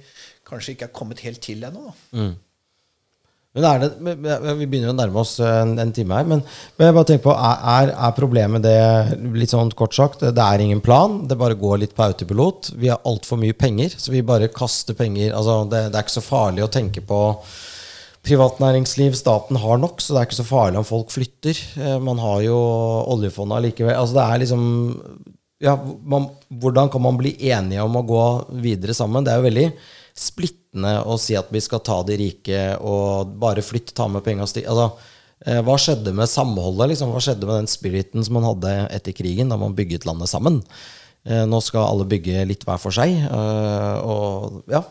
kanskje ikke er kommet helt til ennå. Mm. Men det, Vi begynner å nærme oss en, en time her. Men, men jeg bare tenker på, er, er problemet det, litt sånn kort sagt, det er ingen plan? Det bare går litt på autopilot? Vi har altfor mye penger, så vi bare kaster penger altså det, det er ikke så farlig å tenke på privat næringsliv. Staten har nok, så det er ikke så farlig om folk flytter. Eh, Man har jo oljefondet allikevel. Altså det er liksom ja, man, Hvordan kan man bli enige om å gå videre sammen? Det er jo veldig splittende å si at vi skal ta de rike og bare flytte, ta med penga. Altså, eh, hva skjedde med samholdet? Liksom? Hva skjedde med den spiriten som man hadde etter krigen, da man bygget landet sammen? Eh, Nå skal alle bygge litt hver for seg. Og ja,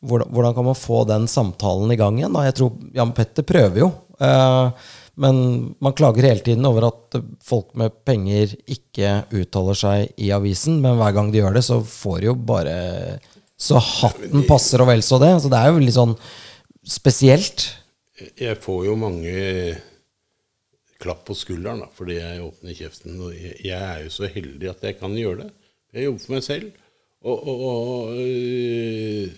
hvordan, hvordan kan man få den samtalen i gang igjen? Da? Jeg tror Jan Petter prøver jo. eh, Men man klager hele tiden over at folk med penger ikke uttaler seg i avisen. Men hver gang de gjør det, så får de jo bare Så hatten passer og vel så det. Så det er jo litt sånn spesielt. Jeg får jo mange klapp på skulderen da, fordi jeg åpner kjeften. Og jeg, jeg er jo så heldig at jeg kan gjøre det. Jeg jobber for meg selv. Og, og, og øh,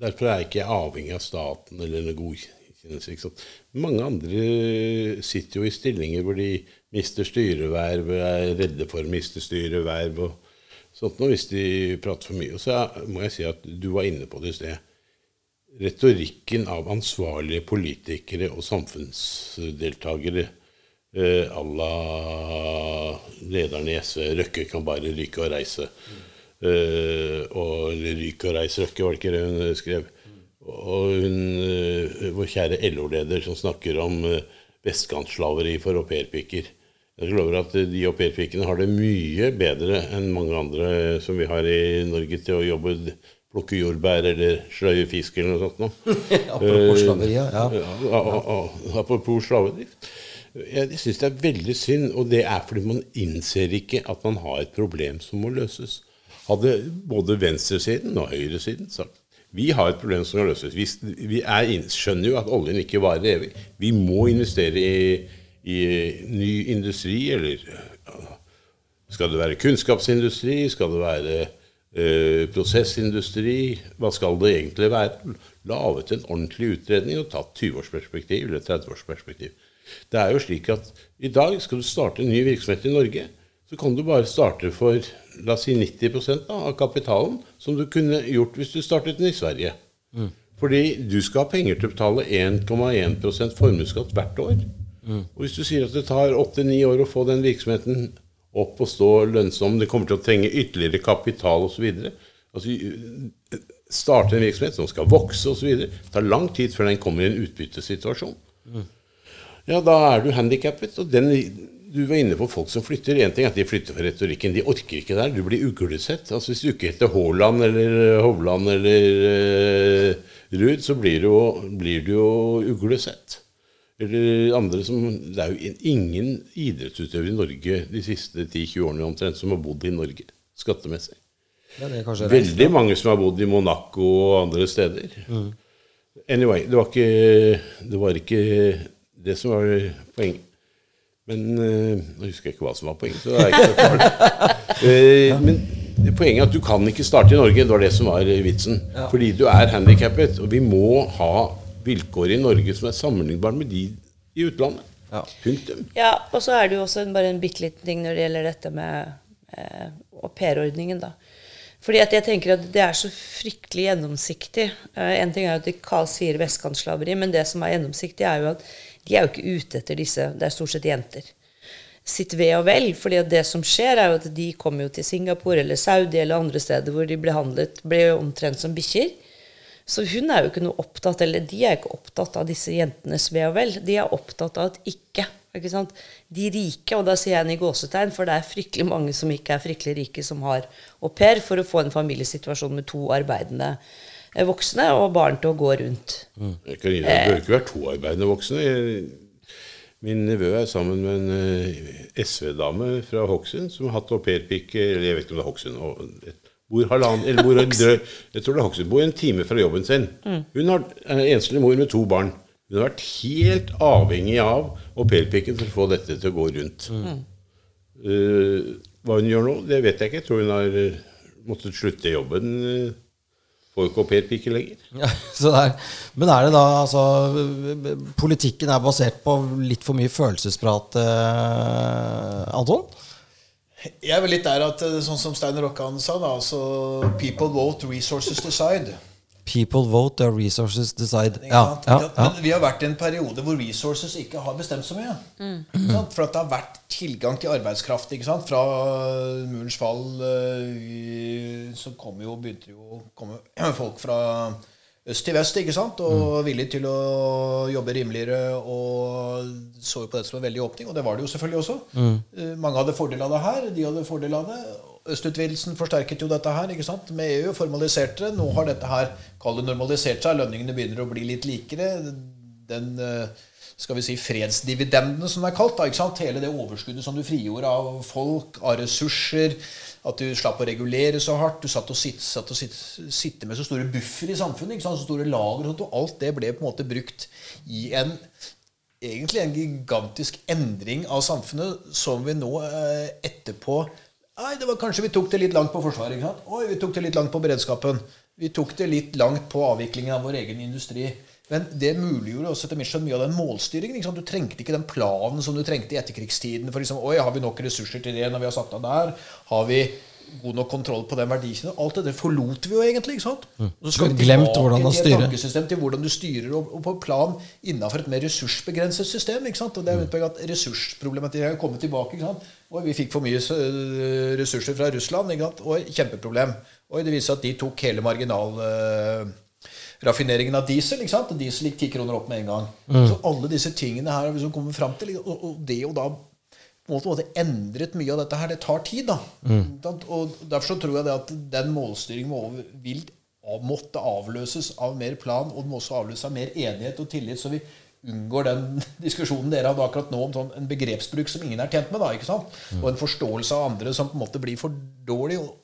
derfor er jeg ikke avhengig av staten eller noe godkjennelse. Mange andre sitter jo i stillinger hvor de mister styreverv, er redde for å miste styreverv og sånt noe hvis de prater for mye. Og så må jeg si at du var inne på det i sted retorikken av ansvarlige politikere og samfunnsdeltakere eh, à la lederen i SV Røkke kan bare ryke og reise. Eh, og 'Ryk og reis, Røkke, var det ikke det hun skrev? Og hun, eh, vår kjære LO-leder som snakker om eh, vestkantslaveri for aupairpiker. Jeg lover at eh, de aupairpikene har det mye bedre enn mange andre som vi har i Norge til å jobbe plukke jordbær eller sløye fisk eller noe sånt noe. Apropos slaveri, ja. apropos slavedrift. Jeg syns det er veldig synd, og det er fordi man innser ikke at man har et problem som må løses. Hadde både venstresiden og høyresiden sagt vi har et problem som må løses. Vi, vi er skjønner jo at oljen ikke varer evig. Vi må investere i, i ny industri, eller skal det være kunnskapsindustri? Skal det være eh, prosessindustri? Hva skal det egentlig være? Laget en ordentlig utredning og tatt 20-årsperspektiv eller 30-årsperspektiv. Det er jo slik at i dag skal du starte en ny virksomhet i Norge, så kan du bare starte for la oss si 90 da, av kapitalen, som du kunne gjort hvis du startet den i Sverige. Fordi du skal ha penger til å betale 1,1% formuesskatt hvert år. Og hvis du sier at det tar 8-9 år å få den virksomheten opp og stå lønnsom, det kommer til å trenge ytterligere kapital osv. Altså, starte en virksomhet som skal vokse osv. Det tar lang tid før den kommer i en utbyttesituasjon. Ja, da er du handikappet. Og den, du var inne på folk som flytter. Én ting er at de flytter for retorikken. De orker ikke der. Du blir uglesett. Altså, hvis du ikke heter Haaland eller Hovland eller uh, Ruud, så blir du, blir du jo uglesett. Eller andre som Det er jo ingen idrettsutøvere i Norge de siste 10-20 årene omtrent som har bodd i Norge skattemessig. Ja, Veldig mange som har bodd i Monaco og andre steder. Anyway, det var ikke det, var ikke det som var poenget. Men eh, Nå husker jeg ikke hva som var poenget. så det er ikke så farlig. Eh, men poenget er at du kan ikke starte i Norge. Det var det som var vitsen. Fordi du er handikappet. Og vi må ha vilkår i Norge som er sammenlignbare med de i utlandet. Ja. Punktum. Ja, og så er det jo også en, bare en bitte liten ting når det gjelder dette med eh, aupairordningen, da. Fordi at jeg tenker at det er så fryktelig gjennomsiktig. Eh, en ting er at de sier vestkantslaveri, men det som er gjennomsiktig, er jo at de er jo ikke ute etter disse. Det er stort sett jenter. Sitt ve og vel. For det som skjer, er jo at de kommer jo til Singapore eller Saudi eller andre steder hvor de blir handlet jo omtrent som bikkjer. Så hun er jo ikke noe opptatt, eller de er ikke opptatt av disse jentenes ve og vel. De er opptatt av at ikke, ikke sant? De rike, og da sier jeg en i gåsetegn, for det er fryktelig mange som ikke er fryktelig rike, som har au pair for å få en familiesituasjon med to arbeidende voksne og barn til å gå rundt. Det kan Det bør ikke være to arbeidende voksne. Jeg- Min nevø er sammen med en eh, SV-dame fra Hokksund som har hatt aupairpike Eller jeg vet ikke om det er Hokksund. Bor halvannen Eller bor en drøy Jeg tror det er Hokksund. Bor en time fra jobben sin. Hun har er enslig mor med to barn. Hun har vært helt avhengig av aupairpiken for å få dette til å gå rundt. Eh, hva hun gjør nå, det vet jeg ikke. Jeg tror hun har eh, måttet slutte i jobben. eh, Får ikke au-pair-pike lenger. Ja, er, men er det da altså Politikken er basert på litt for mye følelsesprat, eh, Anton? Jeg er vel litt der at, eh, sånn som Steiner Rokkan sa, da, altså People vote, resources decide. People vote, their resources decide. Ja, ja, ja. Men vi har vært i en periode hvor resources ikke har bestemt så mye. Ikke sant? For at det har vært tilgang til arbeidskraft. Ikke sant? Fra murens fall eh, så kom jo, begynte jo å komme folk fra øst til vest ikke sant? og villige til å jobbe rimeligere. Og så jo på det som en veldig åpning, og det var det jo selvfølgelig også. Mm. Mange hadde fordel av det her, de hadde fordel av det. Østutvidelsen forsterket jo dette her ikke sant? med EU, formaliserte det. Nå har dette her kallet normalisert seg. Lønningene begynner å bli litt likere. Den eh, skal vi si, fredsdividenden, som det er kalt. Da, ikke sant? Hele det overskuddet som du frigjorde av folk, av ressurser. At du slapp å regulere så hardt. Du satt og sitte, satt og sitte, sitte med så store buffer i samfunnet. Ikke sant? Så store lager. Og alt det ble på en måte brukt i en egentlig en gigantisk endring av samfunnet som vi nå eh, etterpå Nei, det var kanskje vi tok det litt langt på Forsvaret. ikke sant? Oi, vi tok det litt langt på beredskapen. Vi tok det litt langt på avviklingen av vår egen industri. Men det muliggjorde også etter mitt mye av den målstyringen. ikke sant? Du trengte ikke den planen som du trengte i etterkrigstiden. For liksom, oi, har vi nok ressurser til det når vi har satt av der? Har vi god nok kontroll på den verdikjeden? Alt det der forlot vi jo egentlig. ikke sant? Og så skal vi Glemt hvordan man styrer. tankesystem til hvordan du styrer, og, og på plan innenfor et mer ressursbegrenset system. ikke sant? Og det er jo et poeng at Ressursproblematikk har kommet tilbake. ikke sant? Og vi fikk for mye øh, ressurser fra Russland. ikke sant? Og kjempeproblem. Og det viser at de tok hele marginal raffineringen av diesel. ikke sant? Diesel gikk ti kroner opp med en gang. Så alle disse tingene her har vi liksom kommet fram til. Og, og det å da måte endret mye av dette her, det tar tid. da. Og Derfor så tror jeg det at den målstyringen må over, vil måtte avløses av mer plan, og det må også avløses av mer enighet og tillit, så vi unngår den diskusjonen dere hadde akkurat nå om sånn, en begrepsbruk som ingen er tjent med. da, ikke sant? Og en forståelse av andre som på en måte blir for dårlig. og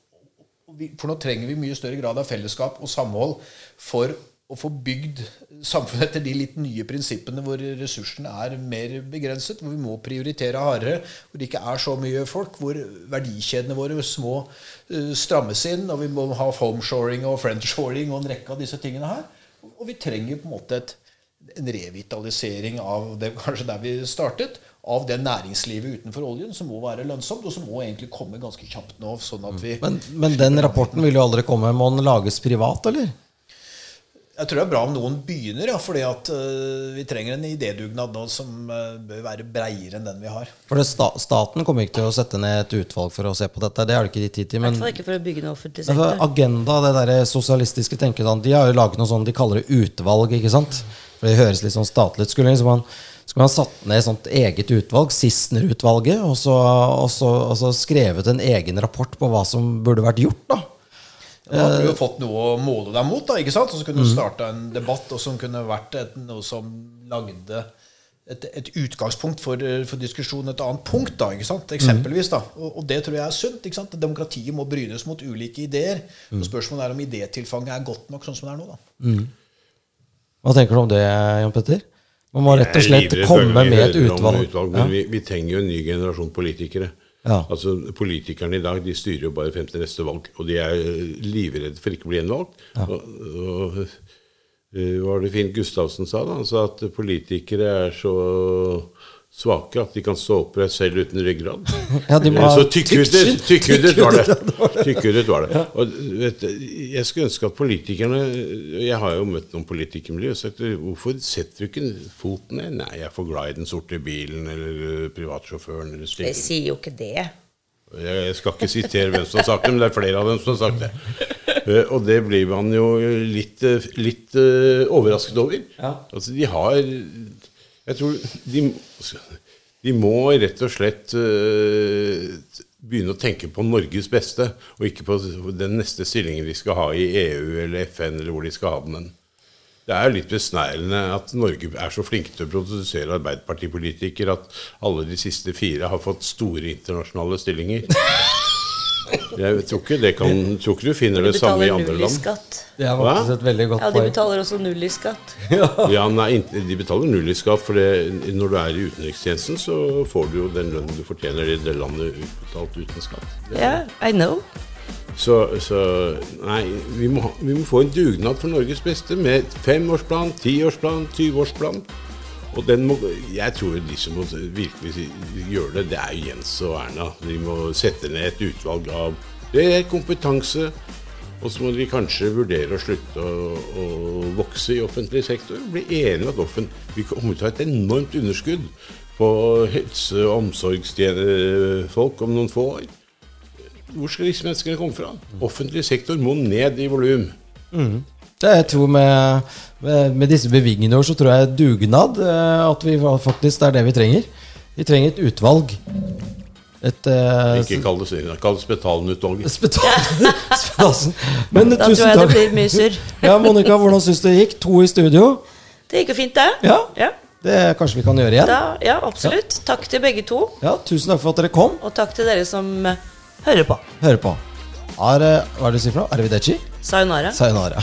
vi- For nå trenger vi mye større grad av fellesskap og samhold for å få bygd samfunnet etter de litt nye prinsippene hvor ressursene er mer begrenset, hvor vi må prioritere hardere, hvor det ikke er så mye folk, hvor verdikjedene våre små eh, strammes inn, og vi må ha homeshoring og friendshoring og en rekke av disse tingene her. Og vi trenger på en måte et, en revitalisering av det kanskje der vi startet, av det næringslivet utenfor oljen som må være lønnsomt, og som må egentlig komme ganske kjapt nå. sånn at vi... Men, men den rapporten vil jo aldri komme. Må den lages privat, eller? Jeg tror det er bra om noen begynner, ja, fordi at øh, vi trenger en idédugnad nå som uh, bør være breiere enn den vi har. For det, sta, Staten kommer ikke til å sette ned et utvalg for å se på dette. Det har de ikke de tid til. Men ikke for å bygge noe offentlig altså, sektor. Agenda, det der sosialistiske tenkestand, de har jo laget noe sånn de kaller det utvalg. ikke sant? For Det høres litt sånn statlig ut. Skulle liksom man, skulle man satt ned et sånt eget utvalg, Sissener-utvalget, og, og, og så skrevet en egen rapport på hva som burde vært gjort? da? Da hadde du jo fått noe å måle deg mot, da, ikke sant? og så kunne du starta en debatt og som kunne vært et, noe som lagde et, et utgangspunkt for, øh, for diskusjon, et annet punkt, da, ikke sant? eksempelvis. da, og, og det tror jeg er sunt. ikke sant? Demokratiet må brynes mot ulike ideer. og Spørsmålet er om idétilfanget er godt nok sånn som det er nå. da. Hva tenker du om det, Jan Petter? Man må rett og slett komme med et utvalg. utvalg. men Ja. vi, vi trenger jo en ny generasjon politikere. Ja. Altså, Politikerne i dag de styrer jo bare frem til neste valg, og de er eh, livredde for ikke å bli gjenvalgt. Og, og, eh, hva var det fint Gustavsen sa? da? Han sa at politikere er så svake at de kan stå oppreist selv uten ryggrad. Ja, de må Eh, så tykkhudet tykk- tykkhudet var det. Tykkhudet var det. Og vet, jeg skulle ønske at politikerne Jeg har jo møtt noen politikermiljø og sagt hvorfor setter du ikke foten ned? Nei, jeg er for glad i den sorte bilen eller eh, privatsjåføren eller Jeg slik. sier jo ikke det. Jeg jeg skal ikke sitere hvem som har sagt det, men det er flere av dem som har sagt det. Eh, Og det blir man jo litt, eh, litt eh, overrasket over. Altså, de har Jeg tror de, de må rett og slett uh, begynne å tenke på Norges beste, og ikke på den neste stillingen de skal ha i EU eller FN, eller hvor de skal ha den. Det er litt besnærende at Norge er så flinke til å produsere arbeiderpartipolitikere at alle de siste fire har fått store internasjonale stillinger. Jeg tror ikke, det kan, tror ikke du finner De det samme i betaler andre null i land. skatt. Det er faktisk et veldig godt Ja, de betaler også null i skatt. Ja, nei, De betaler null i skatt, for det, når du er i utenrikstjenesten, så får du jo den lønnen du fortjener i det landet utbetalt uten skatt. Ja, Ja, I know. Så, så nei, vi må, vi må få en dugnad for Norges beste med femårsplan, tiårsplan, 20-årsplan. Og den må, jeg tror de som må virkelig gjøre det, det er Jens og Erna. De må sette ned et utvalg av det er kompetanse. Og så må de kanskje vurdere å slutte å, å vokse i offentlig sektor. Bli enige om at offent, vi kommer til å ha et enormt underskudd på helse- og omsorgsfolk om noen få år. Hvor skal disse menneskene komme fra? Offentlig sektor må ned i volum. Det jeg tror med, med, med disse bevingene så tror jeg dugnad eh, at vi faktisk det er det vi trenger. Vi trenger et utvalg. Et uh, Ikke kall det sånn. Kall det Spetalen-utvalget. Spetalen. Men Da tror jeg jeg det blir mye surr. Ja, Monica, hvordan syns du det gikk? To i studio. Det gikk jo fint, det. Ja. Ja, Det kanskje vi kan gjøre igjen? da, ja absolutt. Takk til begge to. Ja, Tusen takk for at dere kom. Og takk til dere som eh, hører på. Hører på. Eh, hva er det du sier for noe? Arvideci? Sayonara. Sayonara.